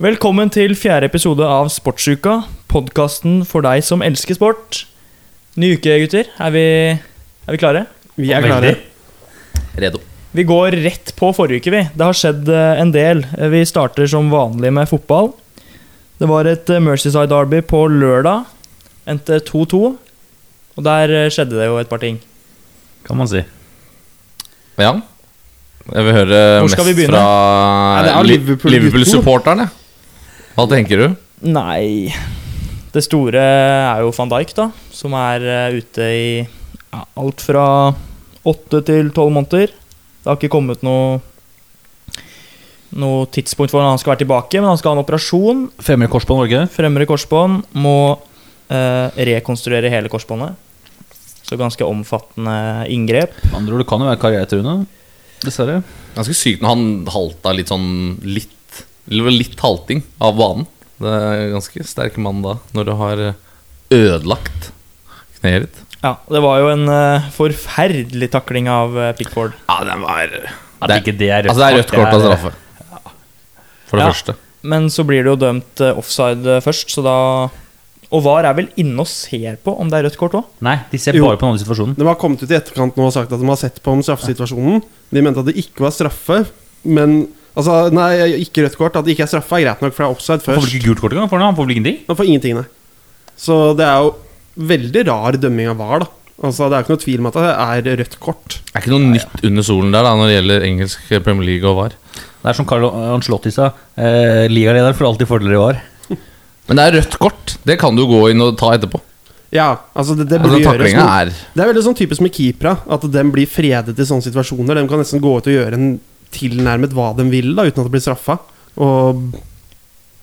Velkommen til fjerde episode av Sportsuka, podkasten for deg som elsker sport. Ny uke, gutter. Er vi, er vi klare? Vi er klare. Redo. Vi går rett på forrige uke, vi. Det har skjedd eh, en del. Vi starter som vanlig med fotball. Det var et eh, Mercyside Derby på lørdag. Endte 2-2. Og der eh, skjedde det jo et par ting. Kan man si. Ja. Jeg vil høre mest vi fra er Liverpool-supporterne. Hva tenker du? Nei Det store er jo van Dijk, da. Som er eh, ute i ja, alt fra åtte til tolv måneder. Det har ikke kommet noe Noe tidspunkt for når han skal være tilbake, men han skal ha en operasjon. Fremre korsbånd, Norge? Fremre korsbånd må eh, rekonstruere hele korsbåndet. Så ganske omfattende inngrep. Andre ord, det kan jo være karrieretruende. Dessverre. Ganske sykt når han halta litt sånn litt litt halting av banen. Det er ganske sterk mann da, når du har ødelagt kneet ditt. Ja, Det var jo en uh, forferdelig takling av eh, Pickford. Ja, den var det, ikke det er rødt Altså, det er rødt kort og det straffe. For det Ja. første. Men så blir det jo dømt eh, offside eh, først, så da Og VAR er vel inne og ser på om det er rødt kort òg? Nei, de ser Jo. bare på den andre situasjonen. De har kommet ut i etterkant nå og sagt at de har sett på om straffesituasjonen. De mente at det ikke var straffe, men Altså, nei, ikke rødt kort. At det ikke er straffe, er greit nok, for det er offside Han får vel ikke gult kort engang? Han får vel ingenting? Han får ingenting, nei. Så det er jo veldig rar dømming av VAR, da. Altså, Det er ikke noe tvil om at det er rødt kort. Det er ikke noe nytt under solen der da når det gjelder engelsk Premier League og VAR. Det er som Carlo Anslotti sa, eh, ligalederen får alltid fordeler i var. Men det er rødt kort. Det kan du gå inn og ta etterpå. Ja, altså det, det Altså, gjøres noe. er Det er veldig sånn typisk med keepere, at de blir fredet i sånne situasjoner. De kan nesten gå ut og gjøre en tilnærmet hva de vil, da uten at det blir straffa. Og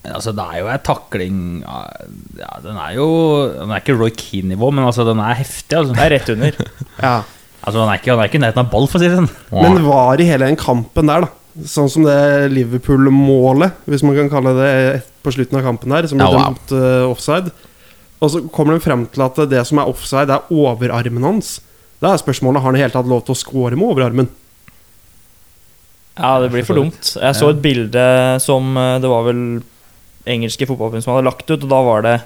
altså, det er jo ei takling ja, Den er jo Den er ikke Roy Keane-nivå, men altså, den er heftig. Altså. Den er rett under. ja. Altså, han er ikke, han er ikke i nærheten av ball, for å si det sånn. Men var i hele den kampen der, da. Sånn som det Liverpool-målet, hvis man kan kalle det på slutten av kampen der, som ble Ja, wow. dømt eh, offside. Og så kommer de frem til at det som er offside, er overarmen hans. Da er spørsmålet har han i hele tatt lov til å score med overarmen. Ja, det blir for dumt. Jeg så et bilde som eh, Det var vel engelske fotballforbund som hadde lagt ut, og da var det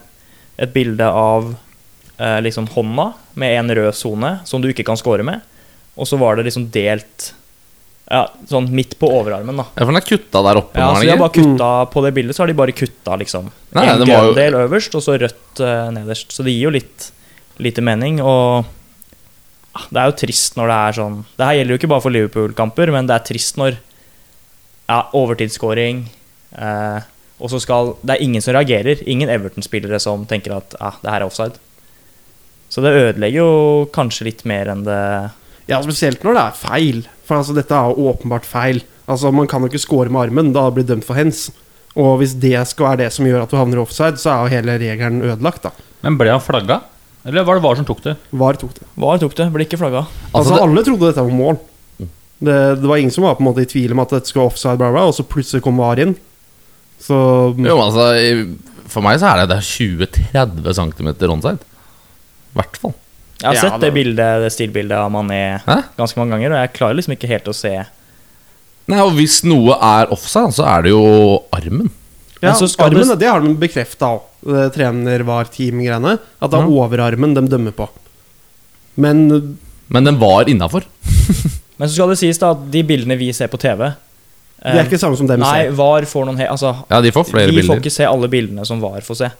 et bilde av eh, liksom hånda med en rød sone som du ikke kan score med, og så var det liksom delt ja, sånn midt på overarmen, da. Ja, for den er kutta der oppe. Ja, så de har bare kutta På det bildet så har de bare kutta liksom Nei, en grønn jo- del øverst, og så rødt eh, nederst. Så det gir jo litt lite mening, og det er jo trist når det er sånn Det her gjelder jo ikke bare for Liverpool-kamper, men det er trist når ja, overtidsskåring eh, Og så skal Det er ingen som reagerer. Ingen Everton-spillere som tenker at ja, det her er offside. Så det ødelegger jo kanskje litt mer enn det Ja, spesielt når det er feil. For altså, dette er jo åpenbart feil. Altså, Man kan jo ikke score med armen, da blir det dømt for hens. Og hvis det skal være det som gjør at du havner offside, så er jo hele regelen ødelagt, da. Men ble han flagga? Eller var det VAR som tok det? VAR tok det. VAR tok det, ble ikke flagga. Altså, Altså, det- Alle trodde dette var mål. Det, det var ingen som var på en måte i tvil om at dette skulle offside, bla, bla, og så plutselig kom VAR inn. Så Jo, men altså For meg så er det, det er 20-30 cm onside. I hvert fall. Jeg har Ja, sett det bildet, det stilbildet av Mané Hæ? ganske mange ganger, og jeg klarer liksom ikke helt å se Nei, og Hvis noe er offside, så er det jo armen. Ja, Men så skal armen, det- det har de bekrefta òg, trener var team-greiene. At det er Ja. overarmen de dømmer på. Men Men den var innafor. Men så skal det sies da at de bildene vi ser på TV det er ikke samme som dem Nei, ser. VAR får noen he Altså, Ja, de får flere vi får ikke se alle bildene som VAR får se.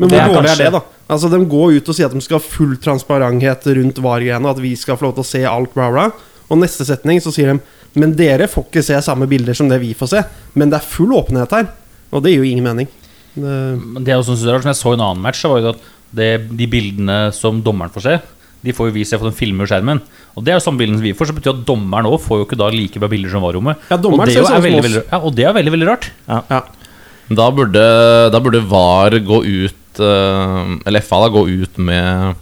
Men hvor dårlig kanskje- er det, da? Altså, De går ut og sier at de skal ha full transparenthet rundt VAR-greiene, at vi skal få lov til å se alt, bla, bla. Og neste setning så sier de Men dere får ikke se samme bilder som det vi får se. Men det er full åpenhet her. Og det gir jo ingen mening. Det, Men det jeg også synes er rart, som jeg så i en annen match, var jo at det, de bildene som dommeren får se, de får jo vi se for den filmer skjermen. Og det er jo samme bildene som vi får, så betyr at dommeren òg får jo ikke da like bra bilder som VAR-rommet. Ja, og, det er veldig, veldig, ja, og det er veldig, veldig rart. ja. Da burde, da burde VAR gå ut eh, Eller FA da gå ut med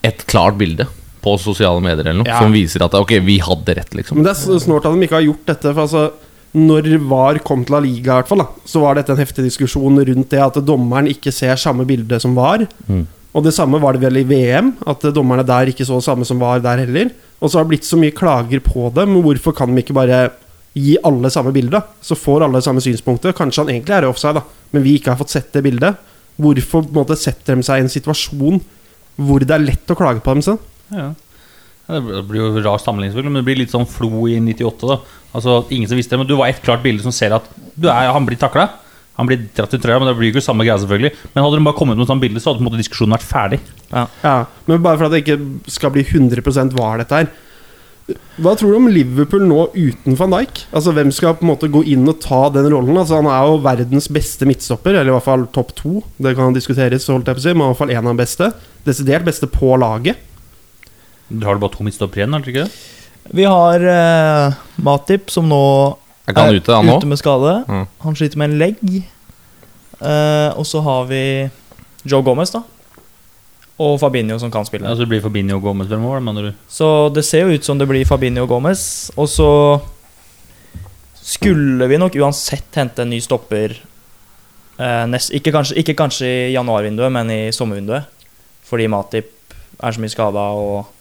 et klart bilde på sosiale medier eller noe Ja. som viser at ok, vi hadde rett, liksom. Men det er snålt at de ikke har gjort dette. For altså Når VAR kom til La Liga, i hvert fall, da, så var dette en heftig diskusjon rundt det at dommeren ikke ser samme bilde som VAR. Mm. Og det samme var det vel i VM, at dommerne der ikke så det samme som VAR der heller. Og så har det blitt så mye klager på det, men hvorfor kan de ikke bare gi alle samme bilde, så får alle samme synspunkter. Kanskje han egentlig er i offside, da, men vi ikke har fått sett det bildet. Hvorfor på en måte, setter de seg i en situasjon hvor det er lett å klage på dem selv? Ja. Ja, Det blir jo rar sammenligning, men det blir litt sånn Flo i 98. da Altså Ingen som visste det, men du var ett klart bilde som ser at du er, han blir takla. Han blir dratt i trøya, men det blir jo ikke samme greia, selvfølgelig. Men hadde de bare kommet med et sånt bilde, så hadde på en måte diskusjonen vært ferdig. Ja, Men bare for at det ikke skal bli 100% er dette her Hva tror du om Liverpool nå uten van Dijk? Altså Hvem skal på en måte gå inn og ta den rollen? Altså Han er jo verdens beste midtstopper, eller i hvert fall topp to. Det kan diskuteres, holdt jeg på å si, men i hvert fall en av de beste. Desidert beste på laget. Du har du bare to midtstoppere igjen, har du ikke det? Vi har eh, Matip, som nå Er han ute, han ute med skade. Mm. Han sliter med en legg. Eh, og så har vi Joe Gomez, da. Og Fabinho, som kan spille. Altså det blir Fabinho og Gomez fremover, mener du? Så det ser jo ut som det blir Fabinho og Gomez. Og så skulle vi nok uansett hente en ny stopper eh, nest, ikke, kanskje, ikke kanskje i januarvinduet, men i sommervinduet. Fordi Matip er så mye skada og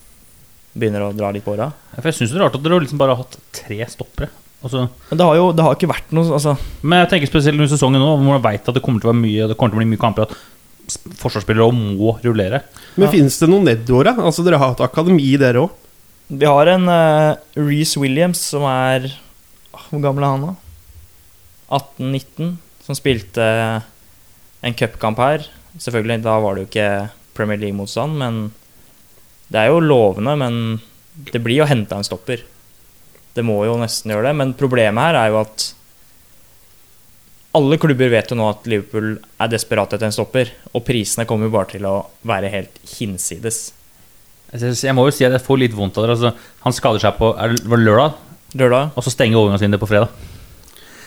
begynner å dra litt på åra. Ja, For jeg syns det er rart at dere liksom bare har hatt tre stoppere. Altså, Men det har jo det har ikke vært noe altså, men jeg tenker spesielt under sesongen nå, hvor man veit at det kommer til å være mye Det kommer til å bli mye kamper. At forsvarsspillere må rullere. Men Ja. finnes det noen nedover? da? Altså Dere har hatt akademi, dere òg. Vi har en uh, Reece Williams som er ah, Hvor gammel er han, da? 18-19. Som spilte en cupkamp her. Selvfølgelig, da var det jo ikke Premier League-motstand, men det er jo lovende. Men det blir jo henta en stopper. Det må jo nesten gjøre det. Men problemet her er jo at alle klubber vet jo nå at Liverpool er desperat etter en stopper, og prisene kommer jo bare til å være helt hinsides. Jeg, må jo si at jeg får litt vondt av det. Altså, han skader seg på er det, var det lørdag, Lørdag? og så stenger overgangsvinduet på fredag.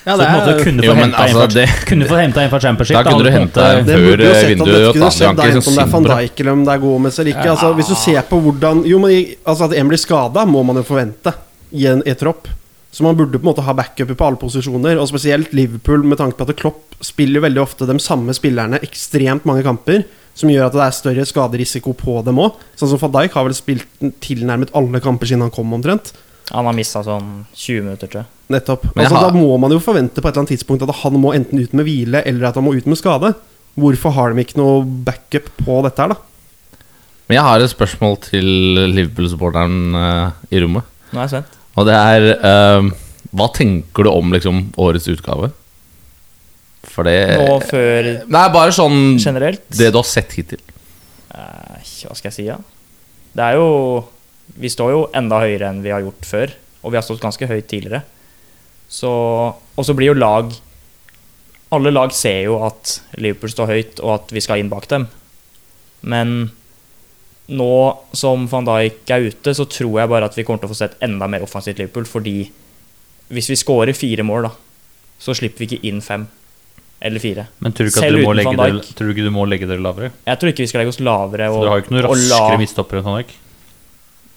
Ja, så på en måte kunne få men henta en, altså, fra- det- en fra Championship. Da kunne du henta en en Det før vinduet Det kunne skjedd, Det ikke enten det er van. Dijk eller om det er Gomez eller ikke. Altså, hvis du ser på hvordan Jo, men altså At en blir skada, må man jo forvente i en i et tropp. Så man burde på en måte ha backuper på alle posisjoner. Og spesielt Liverpool, med tanke på at Klopp spiller veldig ofte de samme spillerne ekstremt mange kamper. Som gjør at det er større skaderisiko på dem òg. Sånn som van Dijk har vel spilt tilnærmet alle kamper siden han kom, omtrent. Han har mista sånn 20 minutter, tror jeg. Nettopp. Altså, har- Da må man jo forvente på et eller annet tidspunkt at han må enten ut med hvile, eller at han må ut med skade. Hvorfor har de ikke noe backup på dette her, da? Men jeg har et spørsmål til Liverpool-supporteren uh, i rommet. Nå er jeg spent. Og det er uh, Hva tenker du om liksom årets utgave? For det Nå før Nei, bare sånn generelt Det du har sett hittil. Uh, Hva skal jeg si, da? Det er jo Vi står jo enda høyere enn vi har gjort før. Og vi har stått ganske høyt tidligere. Så Og så blir jo lag Alle lag ser jo at Liverpool står høyt, og at vi skal inn bak dem. Men nå som van Dijk er ute, så tror jeg bare at vi kommer til å få sett enda mer offensivt Liverpool. Fordi hvis vi scorer fire mål, da, så slipper vi ikke inn fem. Eller fire. Men tror du ikke Selv du uten Van dere, tror du ikke du må legge dere lavere? Jeg tror ikke vi skal legge oss lavere. Så Og, dere har jo ikke noen raskere midtstoppere enn Van Dijk?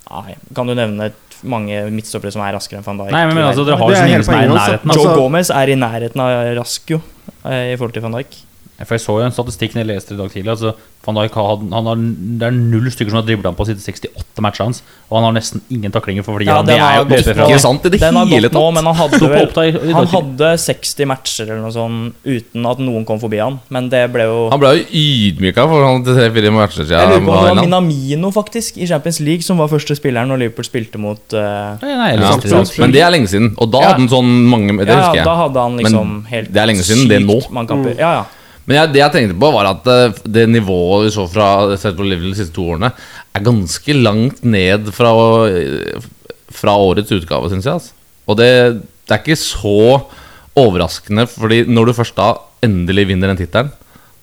Nei, kan du nevne mange midtstoppere som er raskere enn van Dijk? Nei, men, men altså, dere har jo ingen som er i poenget, altså. nærheten. Joe Altså. Gomez er i nærheten av rask, jo, eh, i forhold til van Dijk. For Jeg så jo en statistikk når jeg leste det i dag tidlig. Altså, Van Dijk har, han har, det er null stykker som har dribla han på sine 68 matcher hans, og han har nesten ingen taklinger for fordi Ja, han er jo nå. Ikke sant i det Den har hele tatt. nå, men han hadde, vel, han hadde 60 matcher eller noe sånt uten at noen kom forbi han. Men det ble jo Han ble jo ydmyka for han til tre-fire matcher Jeg lurer på om det var Ja, Minamino faktisk i Champions League som var første spilleren når Liverpool spilte mot uh, Nei, nei, ja, men det er lenge siden. Og da Ja. hadde han sånn mange Det Ja, husker ja, da hadde han liksom helt det er lenge siden, det nå. sykt mange kamper. Ja, ja. Men jeg, det jeg tenkte på, var at eh, det nivået vi så fra sett på Liverpool de siste to årene, er ganske langt ned fra, eh, fra årets utgave, syns jeg. Altså. Og det, det er ikke så overraskende, Fordi når du først da endelig vinner den tittelen,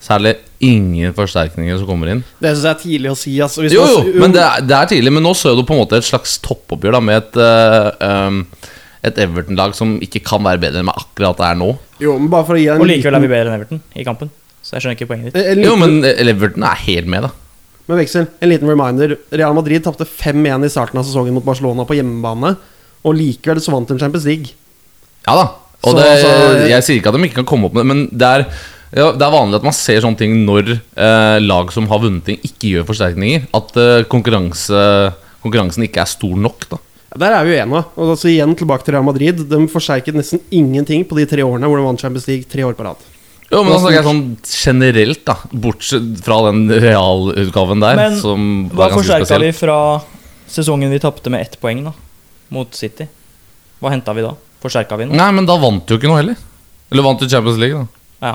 så er det ingen forsterkninger som kommer inn. Det syns jeg er tidlig å si. Altså, Jo, jo, men det er, det er tidlig. Men nå så du på en måte et slags toppoppgjør da med et, uh, um, et Everton-lag som ikke kan være bedre enn akkurat det er nå. Jo, men bare for å gi en Og likevel er vi bedre enn Everton i kampen. Så jeg skjønner ikke poenget ditt. liten- Jo, men Everton er helt med, da. Med veksel, en liten reminder. Real Madrid tapte 5-1 i starten av sesongen mot Barcelona på hjemmebane. Og likevel så vant de Champions League. Ja da. Og Så, det, så... jeg sier ikke at de ikke kan komme opp med det, men det er, ja, det er vanlig at man ser sånne ting når eh, lag som har vunnet ting, ikke gjør forsterkninger. At eh, konkurranse, konkurransen ikke er stor nok. da Der er vi uenige. Og altså igjen tilbake til Real Madrid. De forsterket nesten ingenting på de tre årene hvor de vant Champions League tre år på rad. Jo, men da snakker jeg sånn generelt, da. Bortsett fra den realutgaven der, Men som Hva var ganske forsterka vi fra sesongen vi tapte med ett poeng da mot City? Hva henta vi da? Forsterka vi noe? Nei, men da vant du jo ikke noe heller. Eller vant du Champions League, da. Ja.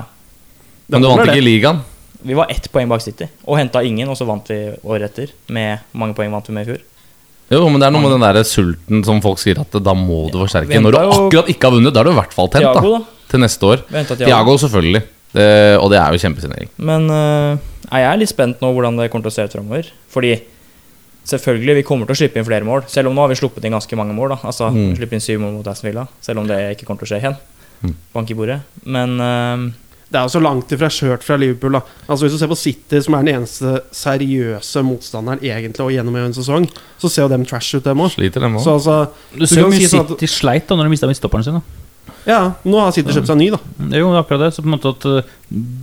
Men du vant vant det. ikke ligaen. Vi var ett poeng bak City og henta ingen, og så vant vi året etter. Med Hvor mange poeng vant vi med i fjor? Jo, men det er noe med den der sulten som folk sier at da må du forsterke. Når du akkurat ikke har vunnet, da er du i hvert fall tent, da. Til neste år. Thiago, selvfølgelig. Det, og det er jo kjempesignering. Men uh, jeg er litt spent nå hvordan det kommer til å se ut framover. Fordi selvfølgelig, vi kommer til å slippe inn flere mål. Selv om nå har vi sluppet inn ganske mange mål. da Altså Mm. Slippe inn syv mål mot Aston Villa. Selv om det ikke kommer til å skje igjen. Mm. Bank i bordet. Men øh, Det er jo så langt ifra skjørt fra Liverpool. da Altså Hvis du ser på City, som er den eneste seriøse motstanderen egentlig og gjennom en sesong, så ser jo dem trash ut, dem òg. Altså Du ser jo mye si City at- sleit da når de mista midtstopperen sin. da Ja, nå har City kjøpt seg ny, da. Jo, det er akkurat det. Så på en måte at uh,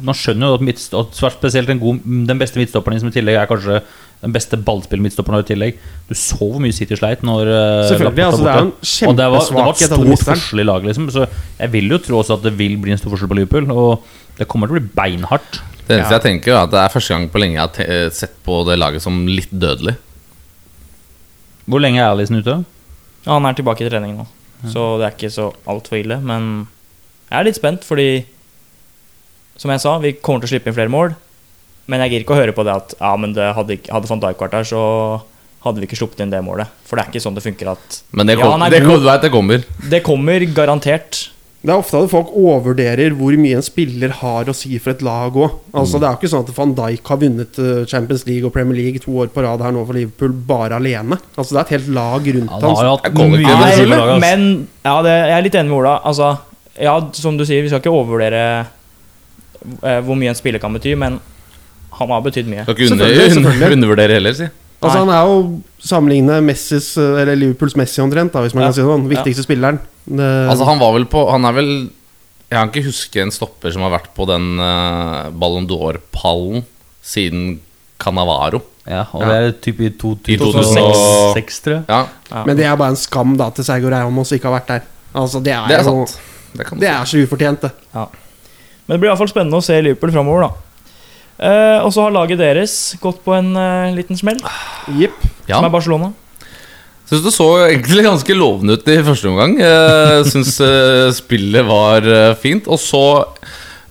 Man skjønner jo at, midtst at spesielt den, gode, den beste midtstopperen som i tillegg er kanskje den beste ballspillmidtstopperen i tillegg. Du så hvor mye City sleit når uh, Selvfølgelig. Altså Det er en borte. Og det var, det var et stort forskjell i laget, liksom. Så jeg vil jo tro også at det vil bli en stor forskjell på Liverpool. Og det kommer til å bli beinhardt. Det eneste Ja. jeg tenker, er at det er første gang på lenge jeg har sett på det laget som litt dødelig. Hvor lenge er Alison ute? ja, han er tilbake i trening nå. Så det er ikke så altfor ille. Men jeg er litt spent, fordi som jeg sa, vi kommer til å slippe inn flere mål. Men jeg gir ikke å høre på det at ja, men det hadde, hadde van Dijk vært der, så hadde vi ikke sluppet inn det målet. For det er ikke sånn det funker at Men det, kom, ja, nei, det, kom, vet, det kommer. Det kommer garantert. Det er ofte at folk overvurderer hvor mye en spiller har å si for et lag òg. Altså, Det er jo ikke sånn at van Dijk har vunnet eh, Champions League og Premier League to år på rad her nå for Liverpool bare alene. Altså Det er et helt lag rundt Han han. har jo hatt Jeg kommer ikke mye til å å si si for laget, ass. Men ja, det, jeg er litt enig med Ola. Altså, ja, som du sier, vi skal ikke overvurdere eh, hvor mye en spiller kan bety, men han har betydd mye. Skal ikke under, Selvfølgelig, under, selvfølgelig. undervurdere heller, si. Altså Han er jo sammenlignet Messis, eh, eller Liverpools Messi omtrent, da hvis man Ja. kan si det sånn. Viktigste spilleren. Det, Altså, han var vel på Han er vel Jeg kan ikke huske en stopper som har vært på den uh, Ballon d'Or-pallen siden Canavaro. Ja, og Ja. det er typ i 2006, 2006, tror jeg. Ja, Ja. Men det er bare en skam da til Sergio Ramos ikke har vært der. Altså Det er, det er jo sant. Det Det er så ufortjent, det. Men det blir iallfall spennende å se Liverpool framover, da. Eh, og så har laget deres gått på en eh, liten smell, Jipp. Ja. som er Barcelona. Syns det så egentlig ganske lovende ut i første omgang. Uh, Syns eh, spillet var eh, fint. Og så,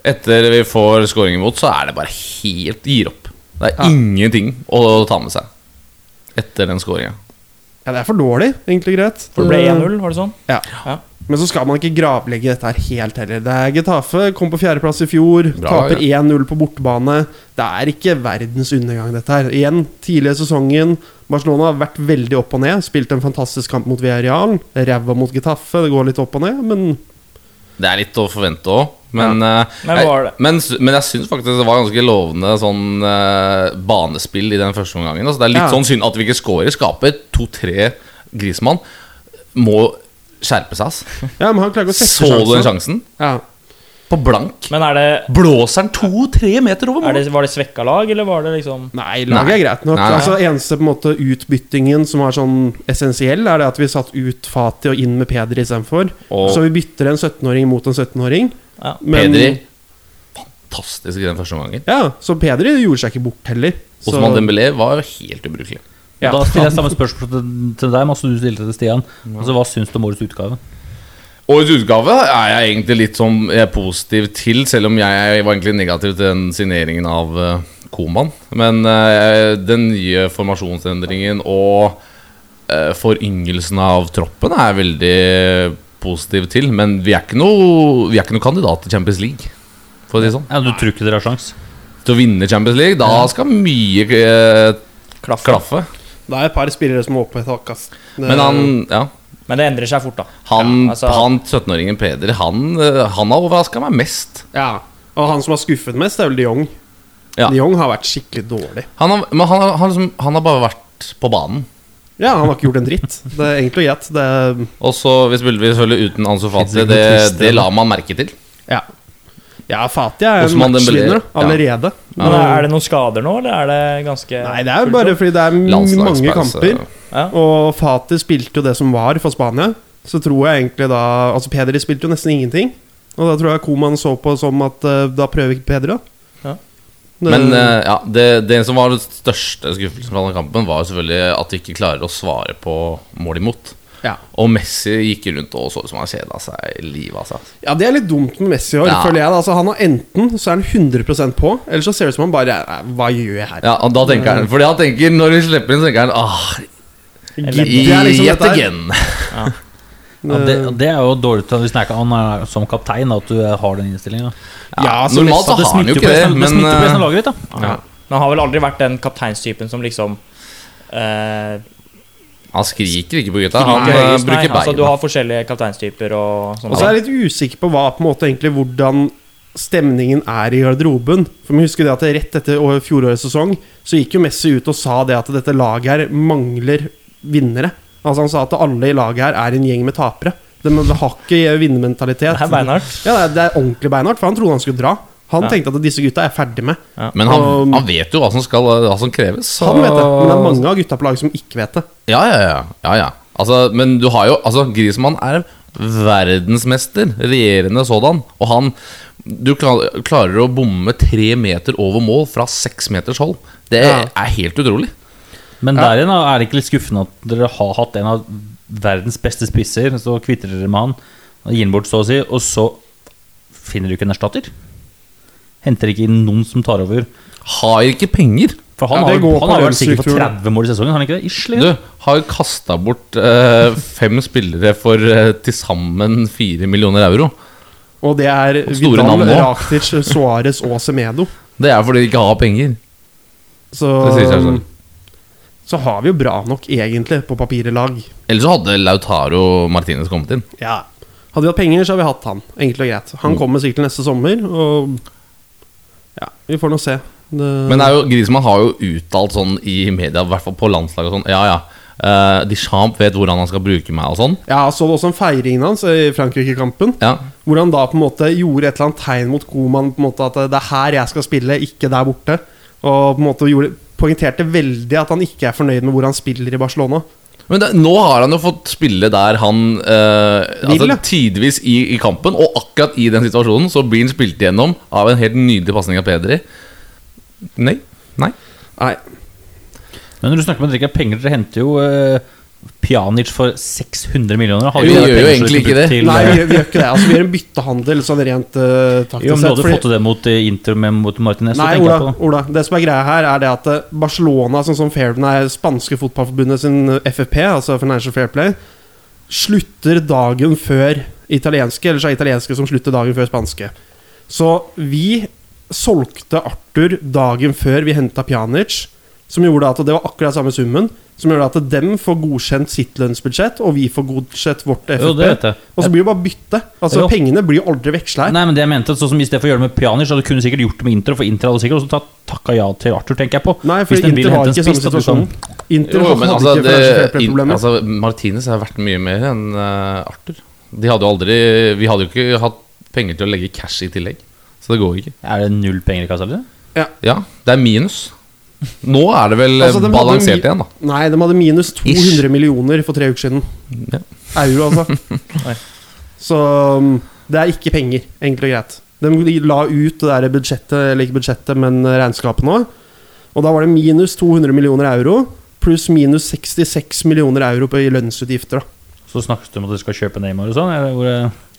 etter vi får scoring imot, så er det bare helt Gir opp. Det er Ja. ingenting å ta med seg etter den scoringa. Ja, det er for dårlig, egentlig greit. For det ble Eh, 1-0, var det sånn? Ja. Ja. Men så skal man ikke gravlegge dette her helt heller. Det er Getafe, kom på fjerdeplass i fjor. Bra, taper 1-0 på bortebane. Det er ikke verdens undergang, dette her. Igjen, tidligere i sesongen. Barcelona har vært veldig opp og ned. Spilt en fantastisk kamp mot Villarreal. Ræva mot Getafe. Det går litt opp og ned, men Det er litt å forvente òg. Men, ja. Men jeg, men, men jeg syns faktisk det var ganske lovende sånn uh, banespill i den første omgangen. Altså, det er litt Ja. sånn synd at vi ikke scorer. Skaper to-tre Grismann. Må skjerpe seg, ass. Ja, men han klarer ikke å sette Så du den sjansen. sjansen? Ja. På blank. Men er det, Blåser den to-tre meter over er mål? det, var det svekka lag, eller var det liksom Nei, laget Nei. er greit nok. Nei. Altså, eneste på en måte utbyttingen som var sånn essensiell, er det at vi satt ut Fati og inn med Pedri istedenfor. Og Så vi bytter en 17-åring mot en 17-åring. Ja. Men- Pedri Fantastisk i den første omgangen. Ja, så Pedri gjorde seg ikke bort heller. Så, Osman Dembélé var jo helt ubrukelig. Ja. Da stiller jeg samme spørsmål til, til deg, Mads, som du stilte til Stian. Altså, Hva syns du om årets utgave? Årets utgave er jeg egentlig litt sånn jeg er positiv til, selv om jeg var egentlig negativ til den signeringen av uh, Koman. Men uh, den nye formasjonsendringen og uh, foryngelsen av troppen er jeg veldig positiv til. Men vi er ikke noe, vi er ikke noe kandidat til Champions League, for å si det sånn. Ja, Du tror ikke dere har sjans? Til å vinne Champions League, da skal mye eh, klaff? klaffe. Det er et par spillere som må opp på et hakk, Men han, ja Men det endrer seg fort, da. Han, Ja, altså- han 17-åringen Peder, han, eh, han har overraska meg mest. Ja. Og han som har skuffet mest, er vel de Jong. Ja. De Jong har vært skikkelig dårlig. Han har, men han, har- han, liksom, han har bare vært på banen. Ja, han har ikke gjort en dritt. Det er enkelt å greit. Det Og så, hvis vi selvfølgelig uten Ansu Fati, Finnes ikke det, det det. la man merke til. Ja. Ja, Fati er en Osman Dembélé, ja. allerede. Men er det noen skader nå, eller er det ganske Nei, det er fullt bare opp? fordi det er m- mange Landslagspause. kamper. Ja. Og Fati spilte jo det som var for Spania. Så tror jeg egentlig da Altså Pedri spilte jo nesten ingenting. Og da tror jeg Koman så på som at eh, da prøver ikke Pedri, da. Ja. Det- Men eh, ja, det, det som var den største skuffelsen fra den kampen, var jo selvfølgelig at de ikke klarer å svare på mål imot. Ja. Og Messi gikk rundt og så ut som han kjeda seg i livet. Altså. ja, det er litt dumt med Messi i år, Ja. føler jeg. Altså, han har enten så er han 100% på, eller så ser det ut som han bare Hva gjør jeg her? Ja, og da tenker han Fordi han tenker Når vi slipper inn, så tenker han ah, liksom Yet again. Ja, det, det er jo dårlig til å snakke om er som kaptein, at du har den innstillinga. Ja, så Normalt så har han jo ikke det, men det eh, laget ditt, da. ja. Men han har vel aldri vært den kapteinstypen som liksom eh, Han skriker ikke på gutta. Han eh, høyest, nei. bruker Altså, du har forskjellige kapteinstyper og sånn. Og så er jeg litt usikker på hva, på en måte egentlig hvordan stemningen er i garderoben. For vi husker det at rett etter fjorårets sesong så gikk jo Messi ut og sa det at dette laget her mangler vinnere. Altså Han sa at alle i laget her er en gjeng med tapere. De har ikke vinnermentalitet. Det er beinhardt. Ja, det er, det er ordentlig beinhardt, for han trodde han skulle dra. Han Ja. tenkte at disse gutta er ferdig med. Men han, Og- han vet jo hva som, skal, hva som kreves. så- Han vet det, men det er mange av gutta på laget som ikke vet det. Ja, ja, ja. ja, ja. Altså, men du har jo Altså, Griezmann er verdensmester, regjerende sådan. Og han Du klarer å bomme tre meter over mål fra seks meters hold. Det Ja. er helt utrolig. Men Ja. der igjen er det ikke litt skuffende at dere har hatt en av verdens beste spisser, så kvitter dere med han, og gir han bort, så å si, og så finner du ikke en erstatter? Henter ikke inn noen som tar over? Har ikke penger. For han Ja, har, han har vært sikker for 30 mål i sesongen, har han ikke det? Ish, Du har kasta bort eh, fem spillere for eh, til sammen fire millioner euro. Og det er og Vidal. Rakitic, Suárez og Semedo. Det er fordi de ikke har penger. Så. Så har vi jo bra nok, egentlig, på papiret lag. Ellers så hadde Lautaro Martinez kommet inn. Ja. Hadde vi hatt penger, så hadde vi hatt han. Enkelt og greit. Han Mm. kommer sikkert neste sommer, og vi får nå se. Det, Men det er jo, Griezmann har jo uttalt sånn i media, i hvert fall på landslaget og sånn Ja, ja. Uh, Deschamps vet hvordan han skal bruke meg og sånn. Ja, så det også en feiring hans i Frankrike-kampen. Ja. Hvor han da på en måte gjorde et eller annet tegn mot Koman på en måte at det er her jeg skal spille, ikke der borte. Og på en måte gjorde, poengterte veldig at han ikke er fornøyd med hvor han spiller i Barcelona. Men det, nå har han jo fått spille der han eh, Vil, Altså tidvis i, i kampen, og akkurat i den situasjonen så blir han spilt igjennom av en helt nydelig pasning av Pedri. Nei. Nei. Nei, Men når du snakker om at dere ikke har penger, dere henter jo uh, Pjanic for 600 millioner. Har Vi gjør penger jo egentlig ikke det. til, Nei eh, vi, gjør- vi gjør ikke det. Altså, vi gjør en byttehandel sånn rent uh, taktisk jo, men du hadde fordi- fått til det mot uh, Inter med, mot Martinez. Nei, Ola, jeg på. Ola, det som er greia her, er det at eh, Barcelona, sånn som Fair, nei, spanske fotballforbundet sin eh, FFP, altså Financial Fair Play, slutter dagen før italienske, eller så er italienske som slutter dagen før spanske. Så vi solgte Arthur dagen før vi henta Pjanic, som gjorde at det var akkurat samme summen. Som gjør at dem får godkjent sitt lønnsbudsjett, og vi får godkjent vårt FFP. Og så blir det bare bytte. Altså Jo. Pengene blir jo aldri veksla her. Nei, men det jeg mente, sånn som I stedet for å gjøre det med Pjanic, så hadde du kunne sikkert gjort det med Inter. For Inter hadde sikkert også tatt, takka ja til Arthur, tenker jeg på. Nei, for Inter har ikke samme situasjon. Inter Jo, men hadde altså, ikke det, in, altså Martinez har vært mye mer enn uh, Arthur. De hadde jo aldri Vi hadde jo ikke hatt penger til å legge cash i tillegg. Så det går ikke. Er det null penger i kassa? Ja. Ja, det er minus. Nå er det vel eh, Altså, de balansert igjen, da. Nei, de hadde minus 200 millioner for tre uker siden. Ja. Euro, altså. Så um, det er ikke penger, enkelt og greit. De la ut det der budsjettet, eller ikke budsjettet, men regnskapet nå. Og da var det minus 200 millioner euro, pluss minus 66 millioner euro på i lønnsutgifter. Da. Så snakket du om at du skal kjøpe Neymar og sånn?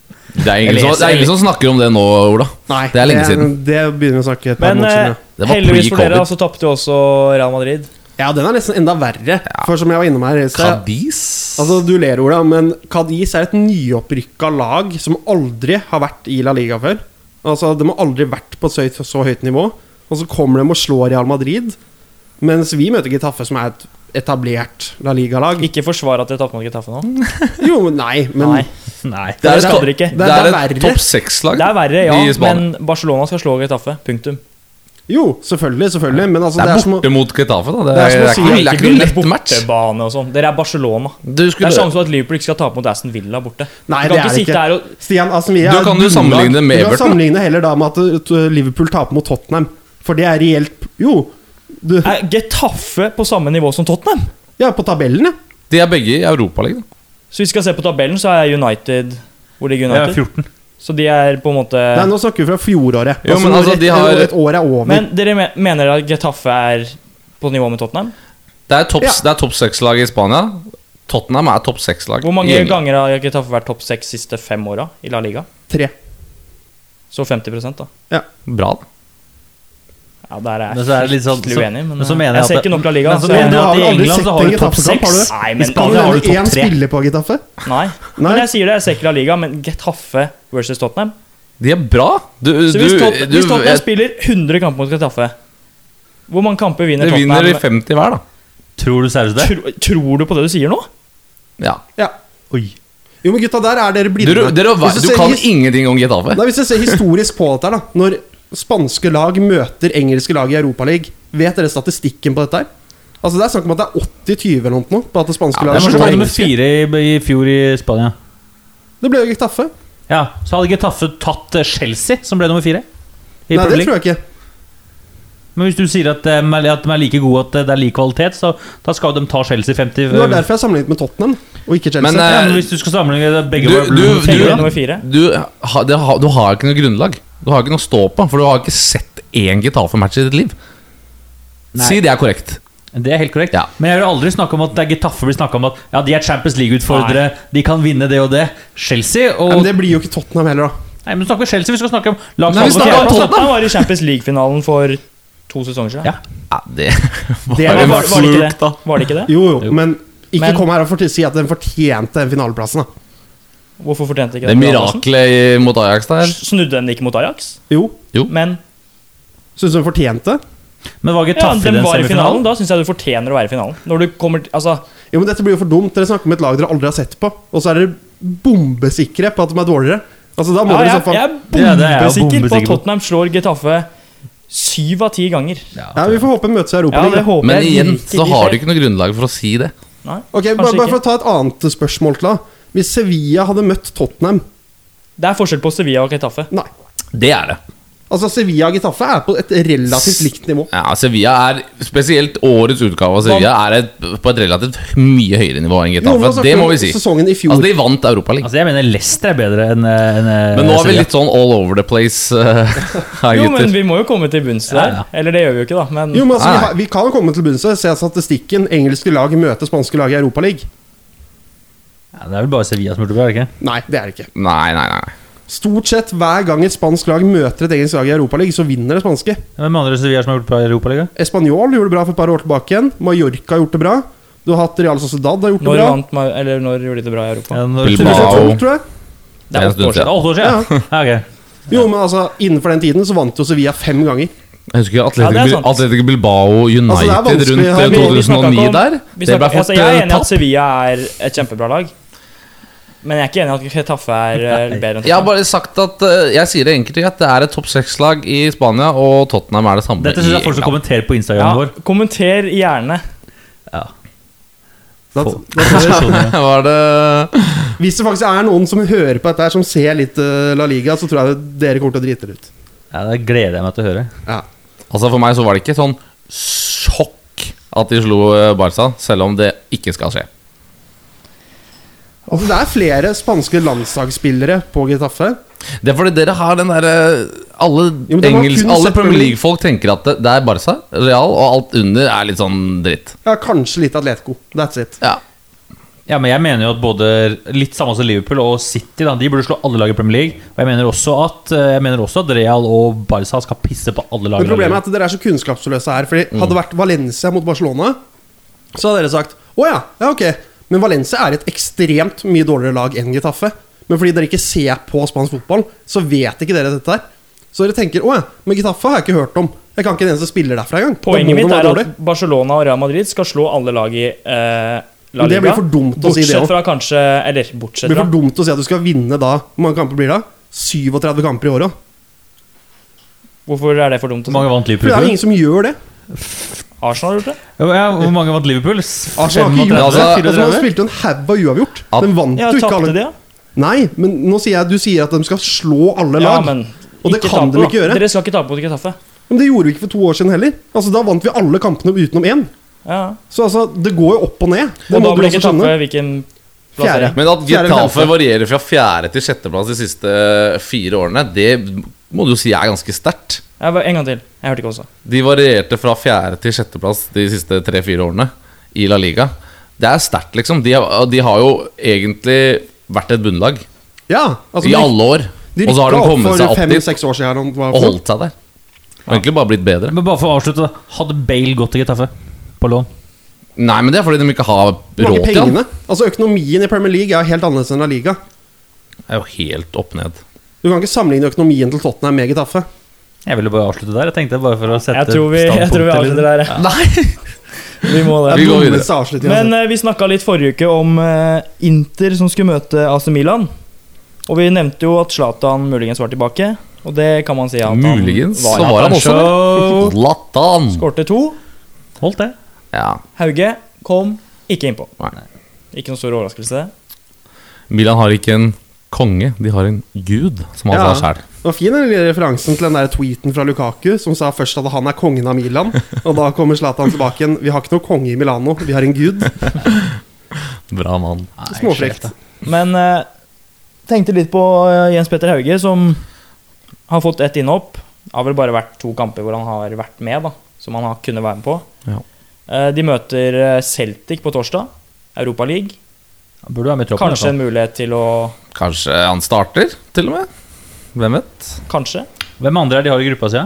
Eh, Det er ingen, som, det er ingen som snakker om det nå, Ola. Nei, Det er lenge siden. Det begynner vi å snakke et par Men måneder siden. Ja. Heldigvis for dere så tapte jo også Real Madrid. Ja. ja, den er nesten enda verre. For som jeg var innom her i sted, Cadiz? Altså, du ler, Ola, men Cadiz er et nyopprykka lag som aldri har vært i La Liga før. Altså, De har aldri vært på så så høyt nivå. Og så kommer de og slår Real Madrid. Mens vi møter Getafe, som er et etablert La Liga-lag. Ikke forsvar at dere tapte mot Getafe nå. Jo, nei, men Nei. Nei. Det Det skader ikke. det Det er- det er et topp seks-lag. Det er verre, ja, men Barcelona skal slå Getafe. Punktum. Jo, selvfølgelig, selvfølgelig. Men altså, Det er er borte mot Getafe, da. Det Det er, som å det er si det er Ikke noe lett match. bortebane og sånn. Dere er Barcelona. Du, Det er sjansen for at Liverpool ikke skal tape mot Aston Villa borte. Nei, du det kan det er ikke. og Stian, Aston Villa Du kan jo sammenligne med Du kan Everton, sammenligne heller da med at uh, Liverpool taper mot Tottenham. For det er reelt Jo. Du, Er Getafe på samme nivå som Tottenham? Ja, på tabellen, ja. De er begge i Europaligaen. Så hvis vi skal se på tabellen, så er United Hvor ligger United? Ja, United? 14. Så de er på en måte Nei, nå snakker vi fra fjoråret. Jo, men altså, et, de har- et år er over. Men dere mener at Getafe er på nivå med Tottenham? Det er topp Ja. seks-lag i Spania. Tottenham er topp seks-lag. Hvor mange ganger har Getafe vært topp seks siste fem åra i La Liga? Tre. Så 50% da. Bra, da. Ja, Der er Men så er det jeg litt sånn- så- uenig, men, men så eh, mener jeg jeg ser ikke nok La Liga. Men jeg, jeg du har vel i aldri England sett så har en du topp Getafe-kamp, har du det? nei, I men, Spania har du du topp én tre. spiller på Getafe? nei. Nei. men jeg sier det, jeg ser ikke La Liga, men Getafe versus Tottenham. De er bra. Du, Så hvis, du, Tot du, hvis Tottenham jeg, spiller 100 kamper mot Getafe, hvor mange kamper vinner de Tottenham? vinner i 50 hver, da. Tror du seriøst det? Tro, tror du på det du sier nå? Ja. Ja. Oi. Jo, men gutta, der er dere Du, blinde. dere, Hvis du kan ingenting om Getafe. Nei, Hvis jeg ser historisk på dette, da når spanske lag møter engelske lag i Europaligaen, vet dere statistikken på dette? her? Altså Det er snakk om at det er 80-20 eller noe på at det spanske Ja, Det laget slår nummer engelske. fire i, i fjor i Spania. Det ble jo Getafe. Ja, Så hadde Getafe tatt eh, Chelsea, som ble nummer fire. I Nei, det tror jeg ikke. Men hvis du sier at, eh, at de er like gode, at det er lik kvalitet, så da skal de ta Chelsea 50 Det var derfor jeg sammenlignet med Tottenham, og ikke Chelsea. Men, ja, eh, men Hvis du skal sammenligne begge du- var- du- du- nummer du har ikke noe grunnlag. Du har ikke noe å stå på, for du har ikke sett én Getafe-match i ditt liv. Nei. Si det er korrekt. Det er helt korrekt. Ja. Men jeg vil aldri snakke om at det er Getafe blir snakka om at Ja, de er Champions League-utfordrere, de kan vinne det og det. Chelsea og Nei, men det blir jo ikke Tottenham heller, da. Nei, men snakker Chelsea, vi skal snakke om lag Nei, vi snakker om Tottenham. Tottenham var i Champions League-finalen for to sesonger siden. Ja. Ja, det var Det Var, var, var, det ikke det? var det ikke det? Jo, jo, Jo. men ikke Men- kom her og si at den fortjente den finaleplassen, da. Hvorfor fortjente ikke Det Det miraklet mot Ajax der. Snudde den ikke mot Ajax? Jo. Men Syns du den fortjente? Men var ja, Getafe i den den var i finalen. Da syns jeg du fortjener å være i finalen. Når du kommer til, Altså, Jo, men Dette blir jo for dumt. Dere snakker om et lag dere aldri har sett på, og så er dere bombesikre på at de er dårligere. Altså Da må ja, dere i jeg, så fall jeg er Ja, er jo bombesikker på at. Tottenham slår Getafe syv av ti ganger. Ja, Vi får håpe de møtes i Ja, det håper Men igjen så har du ikke noe grunnlag for å si det. Nei, Ok, bare, bare for å ta et annet spørsmål til da Hvis Sevilla hadde møtt Tottenham Det er forskjell på Sevilla og Getafe. Nei. Det er det. Altså Sevilla og Getafe er på et relativt likt nivå. Ja, Sevilla er Spesielt årets utgave av Sevilla er et, på et relativt mye høyere nivå enn Getafe. Jo, altså, det må vi si. I fjor Altså, de vant Europaligaen. Altså, jeg mener Leicester er bedre enn en, Men nå er vi litt sånn all over the place uh, her, Jo, men vi må jo komme til bunns der. ja. Eller det gjør vi jo ikke, da. Men Jo, men altså, vi, har, vi kan komme til bunns i Se statistikken. Engelske lag møter spanske lag i Europaligaen. Ja, det er vel bare Sevilla som har gjort det bra, er ikke? Nei, det er det ikke. Nei, nei, nei. Stort sett hver gang et spansk lag møter et engelsk lag i Europaligaen, så vinner det spanske. Hvem andre Sevilla som har gjort det bra i Europaligaen? Español gjorde det bra for et par år tilbake igjen. Mallorca har gjort det bra. Du har hatt Real Sociedad har gjort det når, bra. vant, eller når gjorde de det bra i Europa? Ja, når- Bilbao. tror jeg. Det er åtte år Det siden. åtte år siden, ja. okay. Jo, men altså, innenfor den tiden så vant jo Sevilla fem ganger. Jeg husker Ja, Atletico, det er. Atletico Bilbao United Altså, det er vanskelig. rundt Ja, eh, vi- vi snakket 2009 om- der. Det ble fort altså, jeg er eh, enig i at. Sevilla er et kjempebra lag. Men jeg er ikke enig i at Getafe er eh, bedre enn Jeg har bare sagt at eh, Jeg sier det enkelt at det er et topp seks-lag i Spania, og Tottenham er det samme Dette syns jeg folk skal kommentere på Ja, vår. kommenter gjerne. Ja. Da, da, Var det hvis det faktisk er noen som hører på dette her, som ser litt eh, La Liga, så tror jeg dere kommer til å drite dere ut. Ja, Det gleder jeg meg til å høre. Ja. Altså For meg så var det ikke sånn sjokk at de slo Barca, selv om det ikke skal skje. Altså, det er flere spanske landslagsspillere på Getafe. Det er fordi dere har den derre Alle, Jo, engelsk, kun alle Premier League-folk tenker at det, det er Barca, Real, og alt under er litt sånn dritt. Ja, kanskje litt Atletico. That's it. Ja Ja, men jeg mener jo at både litt samme som Liverpool og City da, De burde slå alle lag i Premier League. Og jeg mener også at, eh, jeg mener også at Real og Barca skal pisse på alle lag. Men problemet er at dere er så kunnskapsløse her. Fordi Hadde det vært Valencia mot Barcelona, så hadde dere sagt å ja, ja ok. Men Valencia er et ekstremt mye dårligere lag enn Getafe. Men fordi dere ikke ser på spansk fotball, så vet ikke dere dette her. Så dere tenker å ja, men Getafe har jeg ikke hørt om. Jeg kan ikke en eneste spiller derfra engang. Poenget mitt er dårlig. at Barcelona og Real Madrid skal slå alle lag i eh, La Liga. det blir for dumt å si det Bortsett også. fra kanskje Eller Det blir for dumt å si at du skal vinne da. Hvor mange kamper blir det? 37 kamper i året. Hvorfor er det for dumt? Å å mange si? vant For det er ingen som gjør det. Arsenal har gjort det. Ja, hvor mange vant Liverpool? Arsenal har ikke gjort det. Altså, Altså, de 34? spilte en haug av uavgjort. Den De vant Ja, jo ikke alle de, ja? Nei, men nå sier jeg du sier at de skal slå alle Ja, lag. men Og det kan tape, de ikke gjøre. Dere skal ikke tape mot Getafe. Men det gjorde vi ikke for to år siden heller. Altså Da vant vi alle kampene utenom én. Ja. Så altså, det går jo opp og ned. Det Og må da blir skjønne. Taffe hvilken plassering? Men at Getafe varierer fra fjerde til sjetteplass de siste fire årene, det må du jo si er ganske sterkt. Ja, en gang til. Jeg hørte ikke også. De varierte fra fjerde til sjetteplass de siste tre-fire årene i La Liga. Det er sterkt, liksom. De har, de har jo egentlig vært et bunnlag Ja, altså, i de- alle år. Og så har de kommet seg opp dit år siden. og holdt seg der. Og egentlig bare blitt bedre. Men bare for å avslutte, da. hadde Bale gått til Getafe på lån? Nei, men det er fordi de ikke har råd til det. Altså Økonomien i Premier League er helt annerledes enn La Liga. Det er jo helt opp ned. Du kan ikke sammenligne økonomien til Tottenham med Getafe. Jeg ville bare avslutte der. Jeg tenkte bare for å sette Jeg tror vi, jeg tror vi avslutter der. ja. Nei! Vi må Det Vi går videre. Men eh, vi snakka litt forrige uke om uh, Inter som skulle møte AC Milan. Og vi nevnte jo at Zlatan muligens var tilbake. Og det kan man si at Muligens han var. var han også det. Zlatan! Skårte to. Holdt det. Ja. Hauge kom ikke innpå. Nei. Ikke noen stor overraskelse. Milan har ikke en konge, de har en gud, som han Ja. sa sjæl. Det var fin den lille referansen til den der tweeten fra Lukaku, som sa først at han er kongen av Milan. Og da kommer Zlatan tilbake igjen. Vi har ikke noe konge i Milano, vi har en gud. Bra mann. Småfrekt. Men uh, tenkte litt på eh, Jens Petter Hauge, som har fått ett innhopp. Har vel bare vært to kamper hvor han har vært med, da, som han har kunnet være med på. Ja. Eh, de møter Celtic på torsdag. Europa League. Troppen. Kanskje en mulighet til å Kanskje han starter, til og med. Hvem vet? Kanskje. Hvem andre er de har i gruppa si?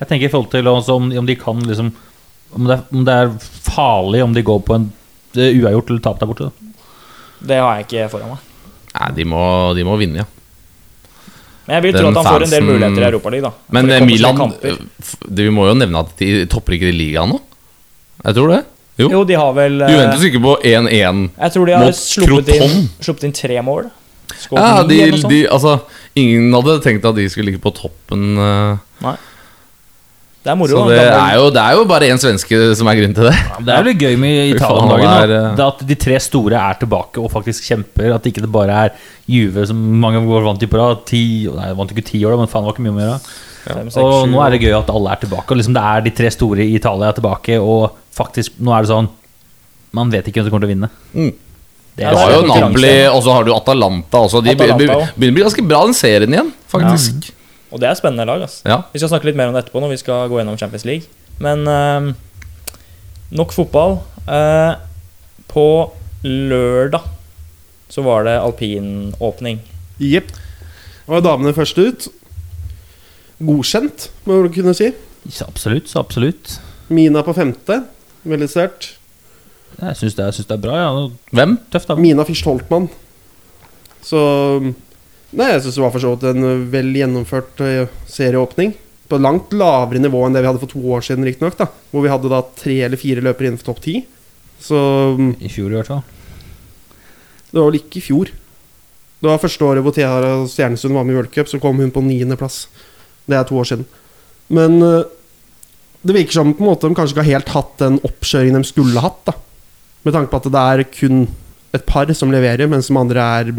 Jeg tenker i forhold til også om, om de kan liksom om det, er, om det er farlig om de går på en det er uavgjort eller tap der borte. Da. Det har jeg ikke foran meg. Nei, de må, de må vinne, ja. Men jeg vil Den tro at han får en del muligheter i Europa League. da Men eh, Milan Vi må jo nevne at de topper ikke i ligaen nå. Jeg tror det. Jo. Jo, de har vel eh, Juventus ikke på 1-1. Jeg tror de har sluppet inn, sluppet inn tre mål. Ja, de, de, altså, ingen hadde tenkt at de skulle ligge på toppen. Nei Det er moro. Så det er jo, det er jo bare én svenske som er grunnen til det. Det er jo litt gøy med Fy Italia om dagen. han da. eh, Det at de tre store er tilbake og faktisk kjemper. At ikke det bare er Juve som mange år vant de på rad. Ti, nei, vant ikke ti år, da, men faen det var ikke mye mer. da. Fem, Og nå er det gøy at alle er tilbake. Og liksom Det er de tre store i Italia tilbake, og faktisk nå er det sånn Man vet ikke hvem som kommer til å vinne. Mm. Det Ja, Du det har er jo. Napoli, og så har du Atalanta også. De Atalanta begynner å bli ganske bra, den serien igjen, faktisk. Og det er spennende lag. Altså. Ja. Vi skal snakke litt mer om det etterpå når vi skal gå gjennom Champions League. Men eh, nok fotball. Eh, på lørdag så var det alpinåpning. Jepp. Var damene først ut. Godkjent, må du kunne si. Så absolutt, så absolutt. Mina på femte. Veldig sterkt. Jeg syns det, det er bra. Ja. Hvem? Tøft, da. Mina Fischt Holtmann. Så Nei, jeg syns det var for så vidt en uh, vel gjennomført uh, serieåpning. På langt lavere nivå enn det vi hadde for to år siden, riktignok. Hvor vi hadde da tre eller fire løpere innenfor topp ti. Så um, I fjor, i hvert fall. det var vel ikke i fjor. Det var første året hvor Thea Stjernesund var med i World Cup, så kom hun på niendeplass. Det er to år siden. Men uh, det virker som på en måte de kanskje ikke har helt hatt den oppkjøringen de skulle hatt. da Med tanke på at det er kun et par som leverer, mens de andre er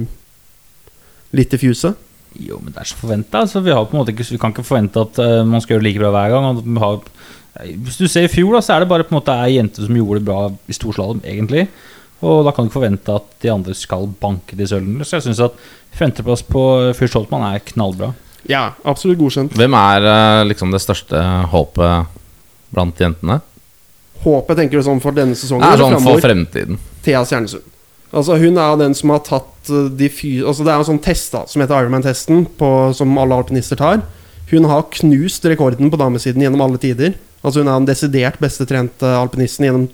litt diffuse. Jo, men det er så forventa. Altså, vi, ikke, vi kan ikke forvente at uh, man skal gjøre det like bra hver gang. og vi har, hvis du ser i fjor, da, så er det bare på en måte ei jente som gjorde det bra i storslalåm, egentlig. Og da kan du ikke forvente at de andre skal banke de sølvene. Så jeg syns at femteplass på Fyrst Holtmann er knallbra. Ja, absolutt godkjent. Hvem er eh, liksom det største håpet blant jentene? Håpet tenker du sånn for denne sesongen Det er sånn for fremtiden. Thea Stjernesund. Altså Hun er jo den som har tatt uh, de fy... Altså Det er en sånn test da som heter Ironman-testen, som alle alpinister tar. Hun har knust rekorden på damesiden gjennom alle tider. Altså Hun er den desidert beste trente alpinisten gjennom